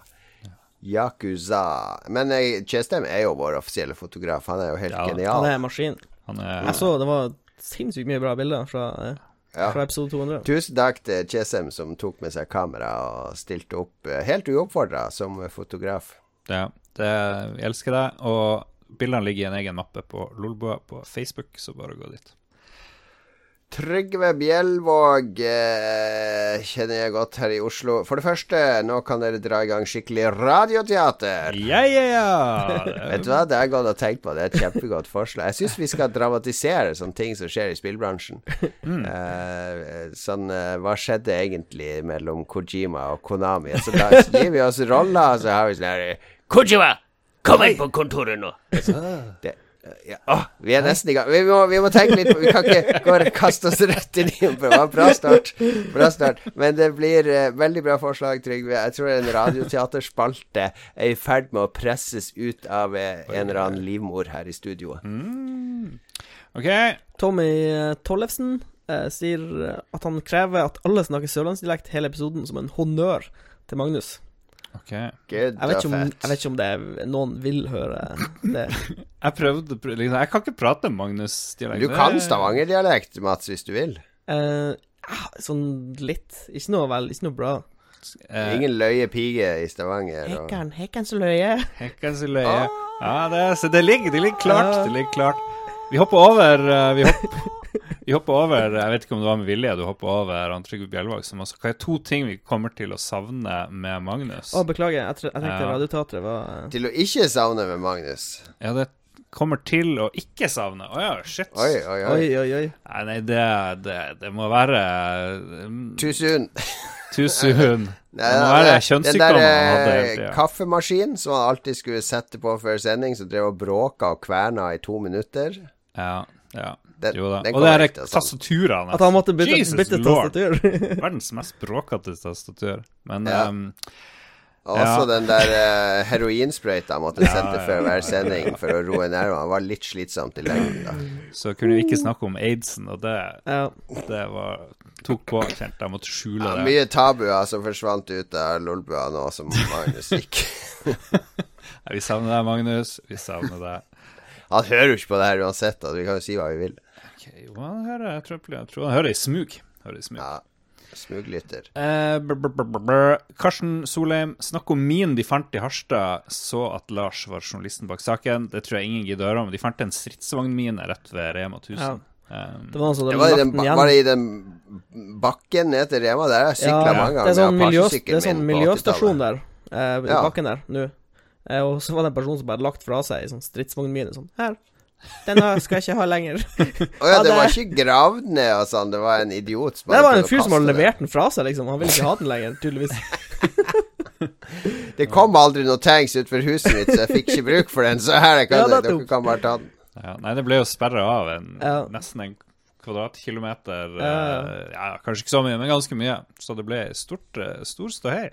Yakuza. Men Tjestheim er jo vår offisielle fotograf. Han er jo helt Ja, Han er maskin. Han er Jeg så det var sinnssykt mye bra bilder fra, eh, Ja. fra episode 200. Tusen takk til Chesem som tok med seg kamera og stilte opp eh, helt uoppfordra som fotograf. Ja, det, jeg elsker det. Og bildene ligger i en egen mappe på Lolbua på Facebook, så bare gå dit. Trygve Bjelvåg eh, kjenner jeg godt her i Oslo. For det første, nå kan dere dra i gang skikkelig radioteater. Ja, ja, ja! Vet du hva, det har jeg gått og tenkt på. Det er et kjempegodt forslag. Jeg syns vi skal dramatisere sånne ting som skjer i spillbransjen. Eh, sånn eh, Hva skjedde egentlig mellom Kojima og Konami? Så da gir vi oss roller, og så har vi sånn her Kojima, kom inn på kontoret nå! Det, Ja, Oh, vi er nesten i gang. Vi må, vi må tenke litt på Vi kan ikke bare kaste oss rett inn i det. var Bra start. Bra start. Men det blir uh, veldig bra forslag, Trygve. Jeg tror en radioteaterspalte er i ferd med å presses ut av eh, en eller annen livmor her i studioet. OK. Tommy eh, Tollefsen uh, sier at han krever at alle snakker sørlandsdialekt hele episoden som en honnør til Magnus. Ok Good Jeg vet ikke om, jeg vet ikke om det er, noen vil høre det. Jeg prøvde pr- liksom, Jeg kan ikke prate Magnus-dialekt. Du kan Stavanger-dialekt, Mats, hvis du vil. Eh, ah, sånn litt. Ikke noe vel, ikke noe bra. Uh, Ingen løye pige i Stavanger. Og... Hekkan, hekkan så løye. Hekkan så løye. Ja, det, så det ligger, det ligger klart. Det ligger klart. Vi hopper over Uh, Vi hopper, vi hopper over Jeg vet ikke om det var med vilje du hopper over han Trygve Bjelvåg, som også Hva er to ting vi kommer til å savne med Magnus? Å, beklager. Jeg, jeg tenkte Ja. Radioteatret var Til å ikke savne med Magnus. Ja, det kommer til å ikke savne. Å ja, shit. Oi, oi, oi. Oi, oi. Nei, nei det, det, det må være um, Too soon. Too soon. Det må være kjønnssykdommen han hadde eh, kaffemaskinen som han alltid skulle sette på før sending, som drev og bråka og kverna i to minutter. Ja, ja. Den- jo da. den Og det er til tastaturene. At han måtte bytte, Jesus bytte lord. tastatur. Verdens mest bråkete tastatur. Men Ja. um, Og Ja. også den der uh, heroinsprøyta han måtte sette før hver sending for å roe nervene. var litt slitsomt i lengden. da så kunne vi ikke snakke om aidsen, og det, Ja. det var tok på. Kjente jeg måtte skjule ja, det. Mye tabuer som forsvant ut av lolbua nå som Magnus gikk. Vi savner deg, Magnus. Vi savner deg. Han hører jo ikke på det her uansett, da. vi kan jo si hva vi vil. Han hører, jeg, tror, jeg tror han hører i smug. Hører i smug. Ja, Smuglytter. Eh. Karsten Solheim, snakk om min de fant i Harstad, så at Lars var journalisten bak saken. Det tror jeg ingen gidder å høre om. De fant en stridsvognmine rett ved Rema 1000. Ja. Um, Det var altså, Det var, i den, var det i den bakken ned til Rema? Der jeg sykla Ja, mange det er ganger sånn, miljø, det er sånn miljøstasjon der, eh, i Ja. bakken der, nå. Eh, og så var det en person som bare lagt fra seg ei sånn stridsvognmine sånn Her. Denne skal jeg ikke ha lenger. Å oh, Ja, det var ikke gravd ned og sånn, det var en idiot som Det var en fyr som hadde levert den fra seg, liksom. Han ville ikke ha den lenger, tydeligvis. Det kom aldri noe tanks utenfor huset mitt, så jeg fikk ikke bruk for den. Så her, jeg kan, Ja, dere kan bare ta den. ja, nei, det ble jo sperra av en, Ja. nesten en kvadratkilometer. Ja, ja. eh, kanskje ikke så mye, men ganske mye. Så det ble stort, eh, stor ståhei.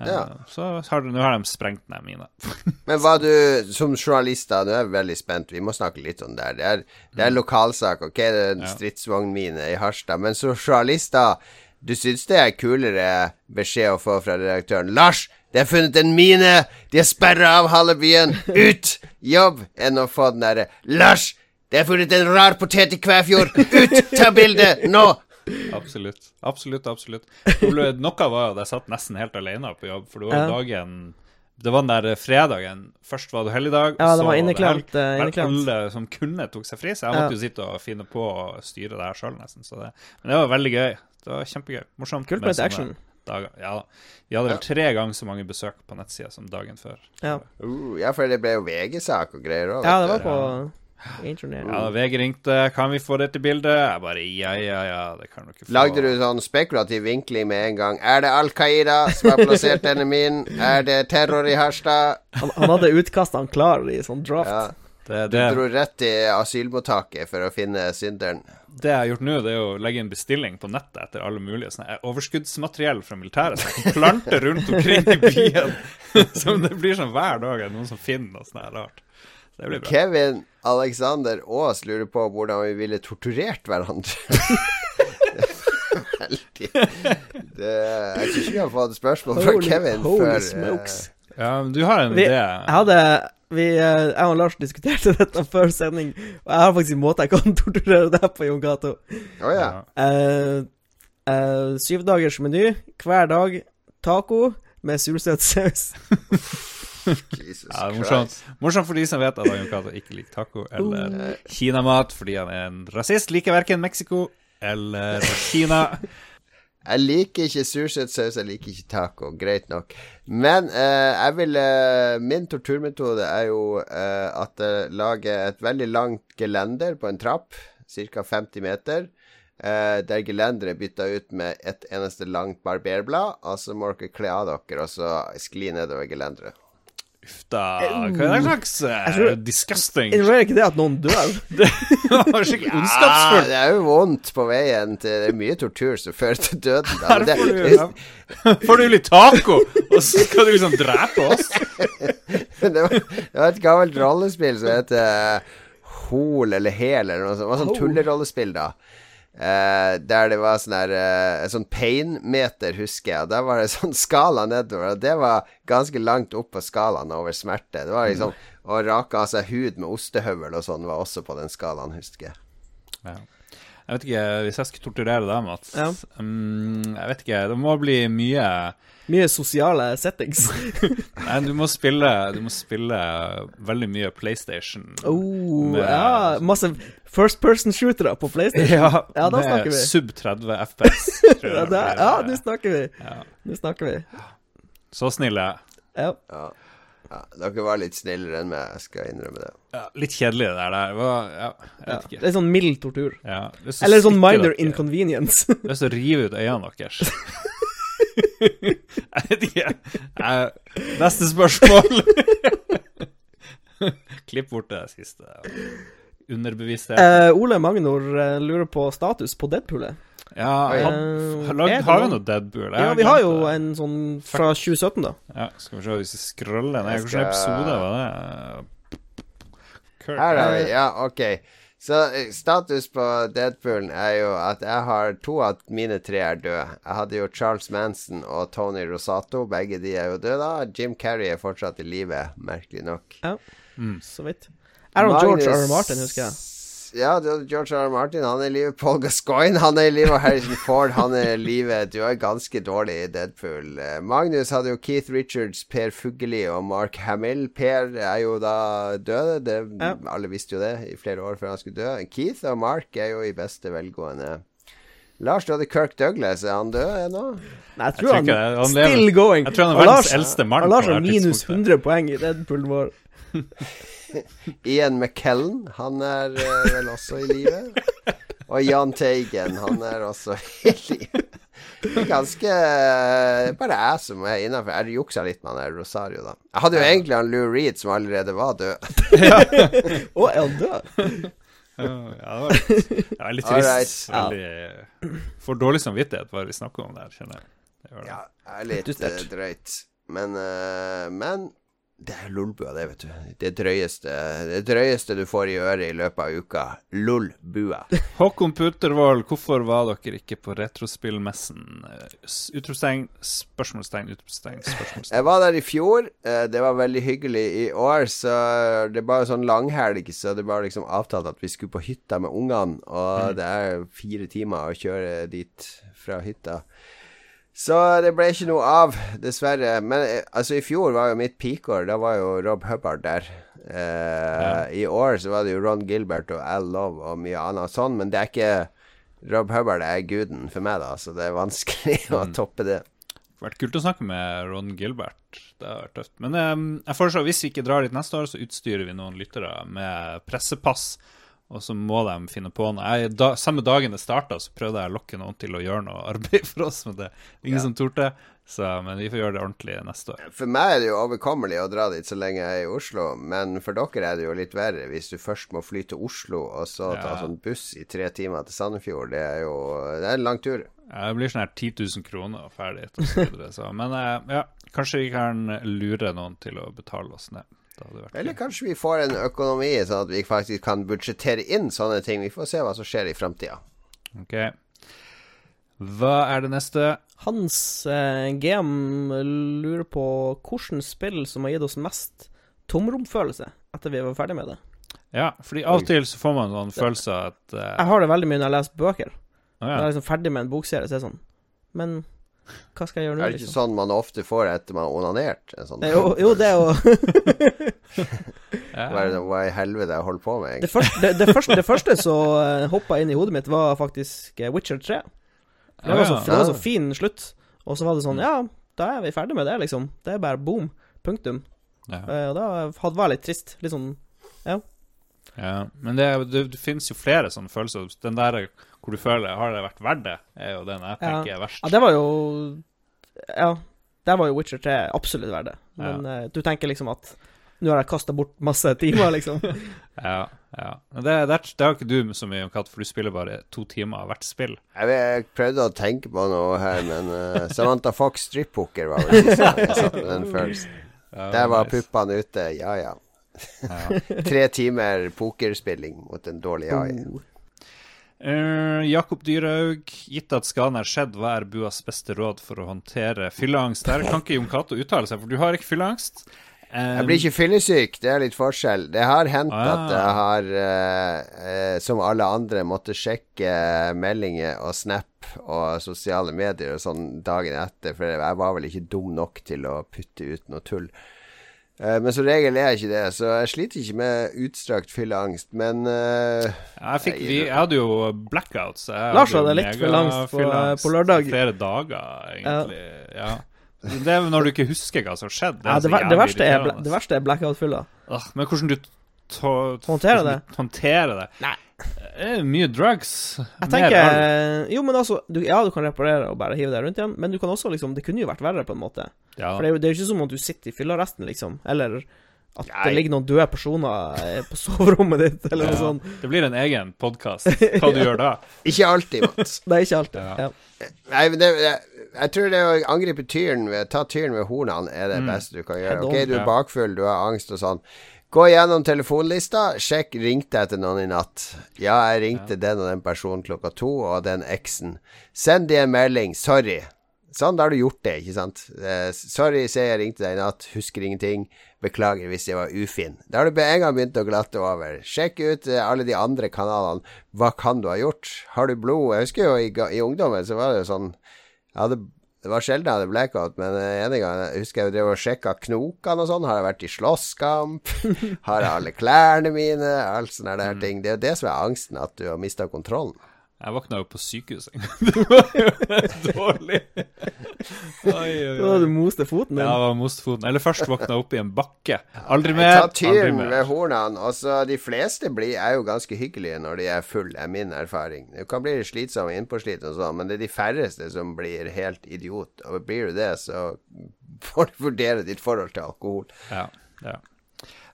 Eh, Ja. Så har, nå har de sprengt ned mine. Men hva du som journalist, da, nå er jeg veldig spent, vi må snakke litt om det her. Det er, det er lokalsak, ok, det er en stridsvognmine i Harstad, men som journalist, da, du syns det er kulere beskjed å få fra redaktøren Lars, det er funnet en mine! De har sperra av halve byen! Ut! Jobb! Enn å få den derre Lars! Det er funnet en rar potet i Kvæfjord! Ut! Ta bilde! Nå! Absolutt. Absolutt, absolutt. Det ble, noe var at jeg satt nesten helt alene på jobb, for det var Ja. dagen Det var den der fredagen. Først var det helligdag, Ja, det så var helg, inneklemt, eh, inneklemt. alle som kunne, tok seg fri. Så jeg Ja. måtte jo sitte og finne på å styre det her sjøl, nesten. Så det, men det var veldig gøy. Det var kjempegøy. Morsomt. Kult med action. Dager. Ja da. Vi hadde vel tre ganger så mange besøk på nettsida som dagen før. Ja, Uh, ja, for det ble jo VG-sak og greier òg. ja det var på. Ja, VG ringte 'Kan vi få dette bildet?' Jeg bare ja, ja, ja, det kan du ikke få. Lagde du sånn spekulativ vinkling med en gang? Er det Al Qaida som har plassert denne min? Er det terror i Harstad? Han, han hadde utkastene klar i sånn draft. Ja. det, Du dro rett til asylmottaket for å finne synderen. det jeg har gjort nå, det er å legge inn bestilling på nettet etter alle mulige sånne overskuddsmateriell fra militæret som jeg kan plante rundt omkring i byen. Som det blir sånn hver dag er det noen som finner noe sånt rart. Det blir bra. Kevin Alexander Aas lurer på hvordan vi ville torturert hverandre. Veldig det, Jeg tror ikke vi har fått spørsmål fra Holy- Kevin holy før smokes. Ja, men du har en Vi, idé. jeg hadde vi, eh, Jeg og Lars diskuterte dette før sending, og jeg har faktisk en måte jeg kan torturere deg på, Jon Cato. Oh, Å ja. Uh, uh, syvdagers meny. Hver dag taco med sursøtsaus. Jesus Ja, det er morsomt. Morsomt for de som vet at Jon Cato ikke liker taco eller kinamat fordi han er en rasist. Liker verken Mexico eller Kina. Jeg liker ikke sursøtsaus, jeg liker ikke taco. Greit nok. Men eh, jeg vil eh, Min torturmetode er jo eh, at jeg lager et veldig langt gelender på en trapp, ca. 50 meter. eh, der gelenderet er bytta ut med et eneste langt barberblad. Og så må dere kle av dere og så skli nedover gelenderet. Uff da. Hva er det slags eh, tror- disgusting Involverer ikke det at noen dør? Skikkelig Ja, det er jo vondt på veien til Det er mye tortur som fører til døden. Da. Her det, får du, får du litt taco, og så skal du liksom drepe oss? det, var, det var et gammelt rollespill som heter eh, Hol eller Hel eller noe sånt. Det var sånn tullerollespill, da. Eh, der det var sånn der eh, sånn pain-meter, husker jeg. Og der var det sånn skala nedover. Og det var ganske langt opp på skalaen over smerte. Det var liksom Å rake av seg hud med ostehøvel og sånn var også på den skalaen, husker jeg. Ja. Jeg vet ikke, hvis jeg skulle torturere deg, Mats Ja. um, Jeg vet ikke, det må bli mye Mye sosiale settings. Nei, du må spille Du må spille veldig mye PlayStation. Oh, Med- ja, masse first person-shootere på PlayStation. Ja, Ja, da snakker vi. Sub 30 FPS. tror jeg Ja, det det, ja nå snakker vi. Ja. Nå snakker vi. Så snille. Ja. Ja. ja, dere var litt snillere enn meg, jeg skal innrømme det. Ja, litt kjedelig det der. Det var, ja, jeg ja. vet ikke. Det er sånn mild tortur. Eller sånn minor dere. inconvenience. Jeg har lyst til å rive ut øynene deres. jeg vet ikke. Jeg, neste spørsmål. Klipp bort det siste. Underbevissthet. Uh, Ole Magnor uh, lurer på status på Deadpoolet. Ja, han, har, er har vi noe- Deadpool? Ja, vi har jo en sånn fra 2017, da. Ja, skal vi se hvis vi scroller ned. Hvilken skal- episode var det? Kurt. Her er vi, ja, ok. Så eh, status på Deadpoolen er jo at jeg har to av mine tre er døde. Jeg hadde jo Charles Manson og Tony Rosato. Begge de er jo døde. da Jim Carrey er fortsatt i live, merkelig nok. Så vidt. Aaron George Magnus- George R. Martin, husker jeg. Ja, George R. R. Martin han er i livet. Paul Gascoigne han er i livet. Harrison Ford han er i live. Du er ganske dårlig i Deadpool. Eh, Magnus hadde jo Keith Richards, Per Fugelli og Mark Hamill. Per er jo da døde. Det, Ja. Alle visste jo det i flere år før han skulle dø. Keith og Mark er jo i beste velgående. Lars, du hadde Kirk Douglas. Er han død ennå? Nei, jeg tror tror han. Han lever- still going. jeg tror han er verdens Lars- eldste mann Lars har minus 100 poeng i Deadpool vår. Ian McKellen, han er eh, vel også i live. Og Jahn Teigen, han er også i live. Det er Ganske eh, Bare jeg som er innafor. Jeg juksa litt med han der Rosario, da. Jeg hadde jo egentlig han Lou Reed, som allerede var død. Å, er han død? Ja, det var litt, det var litt trist. Right. Veldig, for dårlig samvittighet bare vi snakker om det her, kjenner jeg. Det gjør det. Ja, det er litt eh, drøyt. Men, eh, men det er lolbua, det, vet du. Det drøyeste, det drøyeste du får i øret i løpet av uka. Lolbua. Håkon Putervold, hvorfor var dere ikke på Retrospillmessen? Utropstegn, spørsmålstegn, utropstegn, spørsmålstegn. Jeg var der i fjor. eh, Det var veldig hyggelig. I år så Det var sånn langhelg, så det var liksom avtalt at vi skulle på hytta med ungene. Og det er fire timer å kjøre dit fra hytta. Så det ble ikke noe av, dessverre. Men eh, altså, i fjor var jo mitt peakår. Da var jo Rob Hubbard der. Eh, I år så var det jo Ron Gilbert og Al Love og mye annet sånn, men det er ikke Rob Hubbard er guden for meg, da, så det er vanskelig å toppe det. Det har vært kult å snakke med Ron Gilbert. Det har vært tøft. Men eh, jeg foreslår hvis vi ikke drar dit neste år, så utstyrer vi noen lyttere med pressepass. Og så må de finne på noe. Jeg, da, samme dagen det starta, så prøvde jeg å lokke noen til å gjøre noe arbeid for oss, men det ingen som torde. Så, men vi får gjøre det ordentlig neste år. For meg er det jo overkommelig å dra dit så lenge jeg er i Oslo, men for dere er det jo litt verre hvis du først må fly til Oslo, og så ta Ja. sånn buss i tre timer til Sandefjord. Det er jo det er en lang tur. Ja, Det blir sånn her 10 000 kroner og ferdig. Og så videre, så. Men eh, ja, kanskje vi kan lure noen til å betale oss ned. Det hadde vært Eller kanskje vi får en økonomi sånn at vi faktisk kan budsjettere inn sånne ting. Vi får se hva som skjer i framtida. Ok. Hva er det neste? Hans eh, GM lurer på hvilket spill som har gitt oss mest tomromfølelse etter vi var ferdig med det. Ja, fordi av og til så får man sånn følelse at eh, Jeg har det veldig mye når jeg leser bøker. å Når jeg er liksom ferdig med en bokserie, så er det sånn Men hva skal jeg gjøre nå, Er det ikke liksom? sånn man ofte får etter man har onanert? En sånn, Jo, jo, det er jo hva, er det, hva i helvete jeg holder på med, Det første, det, det første, det første som uh, hoppa inn i hodet mitt, var faktisk eh, Witcher 3. Det var, så, det var så fin slutt. Og så var det sånn Ja, da er vi ferdig med det, liksom. Det er bare boom. Punktum. ja. Eh, og da hadde var litt trist. Litt sånn ja. Men det, det, det finnes jo flere sånne følelser. Den der hvor du føler Har det vært verdt det, er jo den jeg tenker er verst. Ja, det var jo Ja. Der var jo Witcher 3 absolutt verdt det. Men eh, du tenker liksom at nå har jeg kasta bort masse timer, liksom. Ja, ja. Men det, det, det har ikke du så mye om katt, for du spiller bare to timer av hvert spill. Jeg, vet- jeg prøvde å tenke på noe her, men uh, Samantha Fox strippoker var vel siste jeg satt med den følelsen. Ja, Der var nice. puppene ute, ja ja. Ja. Tre timer pokerspilling mot en dårlig AI. Oh. Eh, Jakob Dyrhaug, gitt at skaden er skjedd, hva er Buas beste råd for å håndtere fylleangst? Der kan ikke Jon Cato uttale seg, for du har ikke fylleangst. Um, Jeg blir ikke fyllesyk, det er litt forskjell. Det har hendt Ah. at jeg har, uh, uh, som alle andre, måtte sjekke meldinger og Snap og sosiale medier og sånn dagen etter, for jeg var vel ikke dum nok til å putte ut noe tull. Eh, men som regel er jeg ikke det, så jeg sliter ikke med utstrakt fylleangst. Men uh, Jeg, fikk, vi, jeg hadde jo blackouts. Jeg Lars hadde litt fylleangst på- på lørdag. Flere dager, egentlig. Ja. Det er når du ikke husker hva som skjedde. Ja, er det, så ver det, verste er, det verste er blackout-fylla. Men hvordan du ta- Håndterer hvordan det? du håndterer det? Nei. Det er mye drugs. Jeg Mer tenker. Jo, men altså du, Ja, du kan reparere og bare hive deg rundt igjen, men du kan også liksom Det kunne jo vært verre, på en måte. Ja. For det er jo, det er jo ikke som om du sitter i fyllearresten, liksom. Eller at Nei. det ligger noen døde personer eh, på soverommet ditt, eller Ja. noe sånt. Det blir en egen podkast. Hva du gjør da? ikke alltid, Mats. Det er ikke alltid. Ja. Ja. Nei, men det, jeg, jeg tror det å angripe tyren ved Ta tyren ved hornene er det beste du kan gjøre. Ok, du er bakfull, du har angst og sånn. Gå gjennom telefonlista. Sjekk ringte jeg etter noen i natt. Ja, jeg ringte den og den personen klokka to, og den eksen. Send de en melding. Sorry. Sånn, da har du gjort det, ikke sant? Eh, sorry, se jeg ringte deg i natt. Husker ingenting. Beklager hvis jeg var ufin. Da har du en gang begynt å glatte over. Sjekk ut eh, alle de andre kanalene. Hva kan du ha gjort? Har du blod? Jeg husker jo i, i ungdommen så var det jo sånn jeg hadde, Det var sjelden jeg hadde blackout, men en gang jeg husker jeg drev og sjekka knokene og sånn. Har jeg vært i slåsskamp? Har jeg alle klærne mine? Alt sånne der ting. Det er jo det som er angsten, at du har mista kontrollen. Jeg våkna jo på sykehuset. Det var jo dårlig. Oi, oi, Da oi. du moste foten din. Ja, jeg var mostfoten. Eller først våkna opp i en bakke. Aldri mer. Ta tyren ved hornene. Altså, de fleste blir, er jo ganske hyggelige når de er full, er min erfaring. Du kan bli slitsom innpåslitt og sånn, men det er de færreste som blir helt idiot. Og blir du det, så får du vurdere ditt forhold til alkohol. Ja, ja.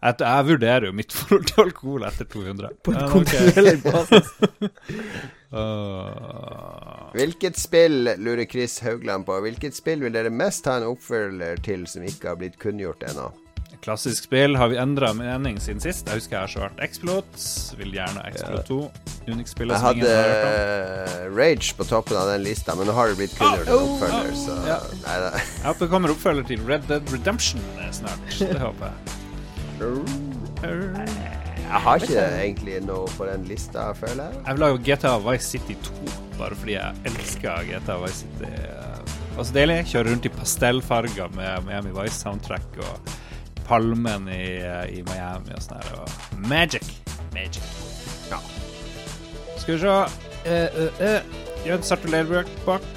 Jeg, jeg vurderer jo mitt forhold til alkohol etter 200. På en kontinuerlig basis. Åh. Hvilket spill lurer Chris Haugland på? Hvilket spill vil dere mest ha en oppfølger til som ikke har blitt kunngjort ennå? Klassisk spill. Har vi endra mening siden sist? Jeg husker jeg har svart Explot. Vil gjerne Explode Explot 2. Unix-spillet Jeg som hadde ingen har hørt om. eh, Rage på toppen av den lista, men nå har det blitt kunngjort en oppfølger, så Ja. Nei da. Jeg håper det kommer oppfølger til Red Dead Redemption snart. Det håper jeg. Jeg har ikke egentlig noe på den lista, føler jeg. Jeg vil ha jo GTA Vice City 2, bare fordi jeg elsker GTA Vice City. Og så deilig. Kjøre rundt i pastellfarger med Miami Vice-soundtrack og palmen i, i Miami og sånn her. Og magic. Magic. Ja. Skal vi se uh, uh, Jørn Sartre Leirbakk.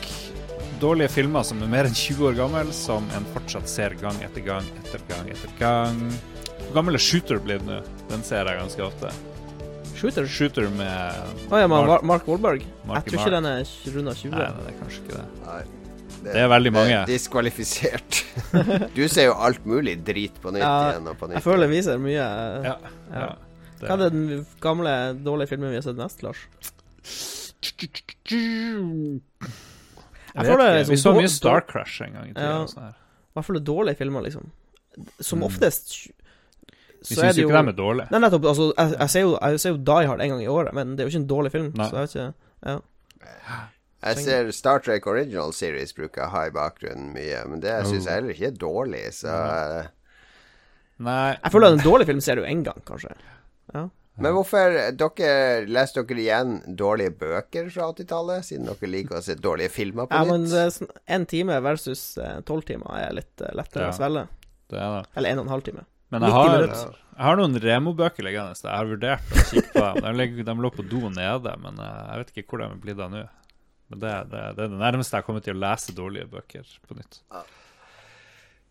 Dårlige filmer som er mer enn 20 år gammel, som en fortsatt ser gang etter gang etter gang etter gang. Hvor gammel er Shooter blitt nå? Den ser jeg ganske ofte. Shooter. Shooter med Å ja, men Mark- Mark, Mark Wahlberg. Jeg tror Mark. ikke den er runda 20. Nei, nei, det er kanskje ikke det. Nei. Det er veldig mange. Diskvalifisert. du ser jo alt mulig drit på nytt Ja, igjen og på nytt. Jeg føler vi ser mye Ja. ja. Det- Hva er den gamle, dårlige filmen vi har sett mest, Lars? Jeg føler det er ikke. Vi så mye Star Crash en gang i tida. Ja. sånn. I hvert fall dårlige filmer, liksom. Som Mm. oftest Vi syns jo ikke dem er dårlige. Nei, nettopp. Altså, jeg, jeg, ser jo, jeg ser jo Die Hard en gang i året, men det er jo ikke en dårlig film. Nei. Så jeg vet ikke Ja. Jeg ser Star Trek Original Series bruker jeg ha i bakgrunnen mye, men det syns jeg heller ikke er dårlig, så Nei. Jeg føler at en dårlig film ser du én gang, kanskje. Ja. Men hvorfor dere leser dere igjen dårlige bøker fra 80-tallet, siden dere liker å se dårlige filmer på ja men nytt? det er sånn en time versus eh, tolv timer er litt eh, lettere Ja. å svelge. Det er det. Eller en og en halv time. Men jeg har, jeg har noen Remo-bøker liggende. Jeg har vurdert å kikke på dem. De, de lå på do nede, men eh, jeg vet ikke hvor de er blitt av nå. Men det, det, det er det nærmeste jeg kommer til å lese dårlige bøker på nytt.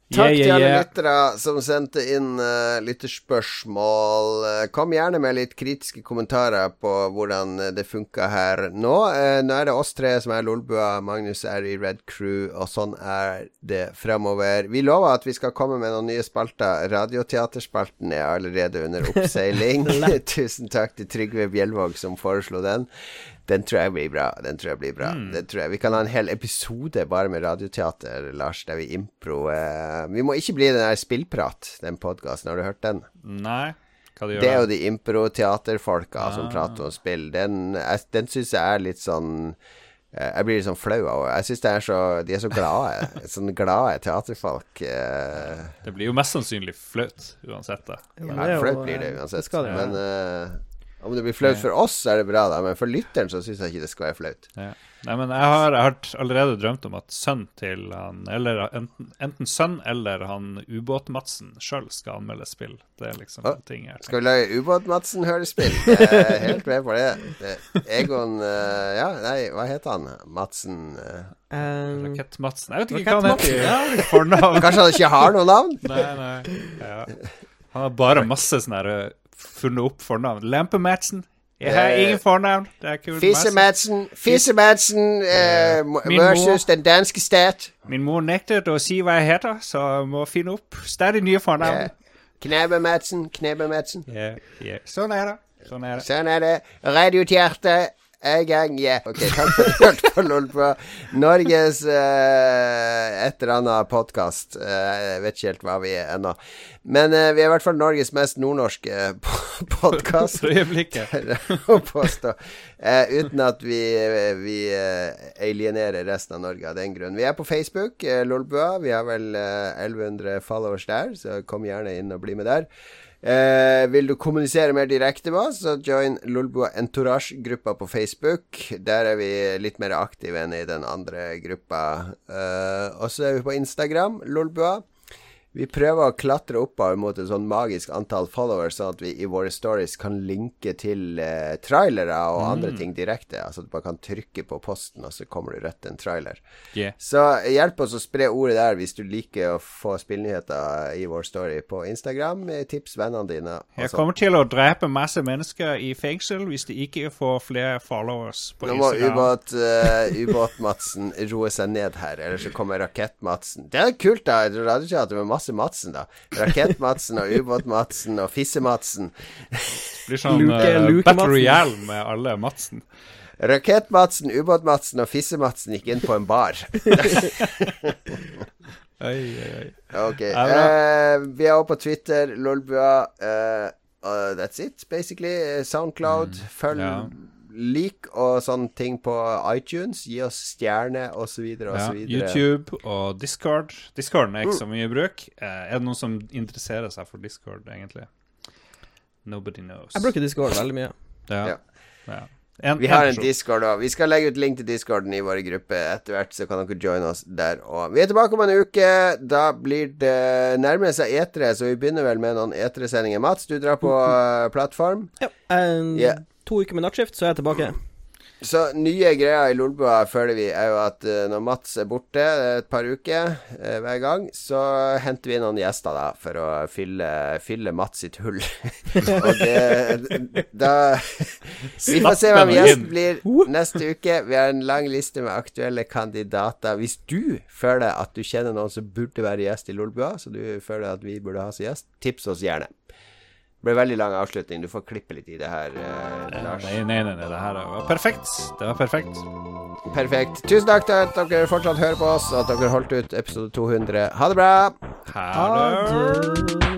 Takk Yeah, til yeah, alle yeah. lyttere som sendte inn uh, lytterspørsmål. Uh, kom gjerne med litt kritiske kommentarer på hvordan eh, det funka her nå. Uh, nå er det oss tre som er Lolbua, Magnus er i Red Crew, og sånn er det fremover. Vi lover at vi skal komme med noen nye spalter. Radioteaterspalten er allerede under oppseiling. Tusen takk til Trygve Bjelvåg som foreslo den. Den tror jeg blir bra. Den tror jeg blir bra. Mm. Det tror jeg. Vi kan ha en hel episode bare med radioteater, Lars, der vi impro. Eh, vi må ikke bli den der Spillprat, den podkasten. Har du hørt den? Nei, hva de gjør Det er jo de impro-teaterfolka Ah. som prater om spill. Den, jeg- den syns jeg er litt sånn eh, Jeg blir litt sånn flau av Jeg syns det så De er så glade. sånne glade teaterfolk. eh. Det blir jo mest sannsynlig flaut uansett. Ja, men Ja, det jo, flaut blir det eh, uansett. Det skal det. Men eh, om det blir flaut for oss, er det bra, da. Men for lytteren så syns jeg ikke det skal være flaut. Ja. Nei, men jeg har, jeg har allerede drømt om at sønnen til han Eller enten, enten sønn eller han Ubåt-Madsen sjøl skal anmelde spill. Det er liksom oh, ting jeg Skal vi lage Ubåt-Madsen hørespill? Jeg er helt med på det. Egon eh, Ja, nei, hva heter han? Madsen eh. Eh, Rakett-Madsen Jeg vet ikke hva han heter fornavn. Kanskje han ikke har noe navn? Nei, nei. Ja. Han har bare masse sånne uh, funnet opp fornavn. Lampe-Madsen. Jeg har ingen fornavn. Fisse-Madsen Fisse-Madsen uh, versus versus den danske stat. Min mor nektet å si hva jeg heter, så jeg må finne opp stadig nye fornavn. Eh, Knebe-Madsen, Knebe-Madsen. Ja, ja. Sånn er det. Sånn er det. Sånn er det. Radioteater gang, yeah. Ok, takk for at du hørte på Lolbua. Norges eh, et eller annet podkast. jeg vet ikke helt hva vi er ennå. Men eh, vi er i hvert fall Norges mest nordnorske podkast. For øyeblikket. å påstå. Eh, uten at vi, vi eh, alienerer resten av Norge av den grunn. Vi er på Facebook, eh, Lolbua. Vi har vel eh, 1100 followers der, så kom gjerne inn og bli med der. Eh, vil du kommunisere mer direkte med oss, så join Lolbua Entourage-gruppa på Facebook. Der er vi litt mer aktive enn i den andre gruppa. Eh, og så er vi på Instagram, Lolbua. Vi prøver å klatre oppover mot et sånn magisk antall followers, sånn at vi i våre stories kan linke til eh, trailere og andre ting direkte. Altså at du bare kan trykke på posten, og så kommer det rett en trailer. Yeah. Så hjelp oss å spre ordet der hvis du liker å få spillnyheter i vår story på Instagram. Eh, Tips vennene dine. Også. Jeg sånn. kommer til å drepe masse mennesker i fengsel hvis de ikke får flere followers på Nå må Instagram. eh, ubåt-Madsen roe seg ned her, ellers så kommer Rakett-Madsen. Det er kult, da. Radioteater med masse Madsen, da. Rakett-Madsen og ubåt-Madsen og Fisse-Madsen. Det blir sånn Luke- eh, Luke Battle Madsen. Royale med alle Madsen. Rakett-Madsen, ubåt-Madsen og Fisse-Madsen gikk inn på en bar. Oi, oi, oi. Ok. Uh, vi er også på Twitter, Lolbua. Uh, uh, that's it, basically. Soundcloud. Soundcloud. Følg Mm. ja. Lik og sånne ting på iTunes. Gi oss stjerne, osv., Ja. YouTube og Discord. Discorden er ikke Mm. så mye i bruk. Eh, er det noen som interesserer seg for Discord, egentlig? Nobody knows. jeg bruker Discord veldig mye. ja. Ja. ja. En, Vi har en en Discord òg. Vi skal legge ut link til Discorden i våre grupper etter hvert, så kan dere joine oss der òg. Vi er tilbake om en uke. Da blir det nærmer seg etere, så vi begynner vel med noen etere-sendinger. Mats, du drar på eh, plattform. Ja. en- Ja. To uker med nattskift, så er jeg tilbake. Så nye greier i Lolbua føler vi er jo at eh, når Mats er borte et par uker eh, hver gang, så henter vi noen gjester da for å fylle, fylle Mats sitt hull. Og det Da Vi får se hvem gjesten blir neste uke. Vi har en lang liste med aktuelle kandidater. Hvis du føler at du kjenner noen som burde være gjest i Lolbua, så du føler at vi burde ha som gjest, tips oss gjerne. Det ble veldig lang avslutning. Du får klippe litt i det her, eh, Lars. Nei, nei, nei, nei, det her var perfekt. Det var perfekt. Perfekt. Tusen takk til at dere fortsatt hører på oss, og at dere holdt ut episode 200. Ha det bra! Ha det.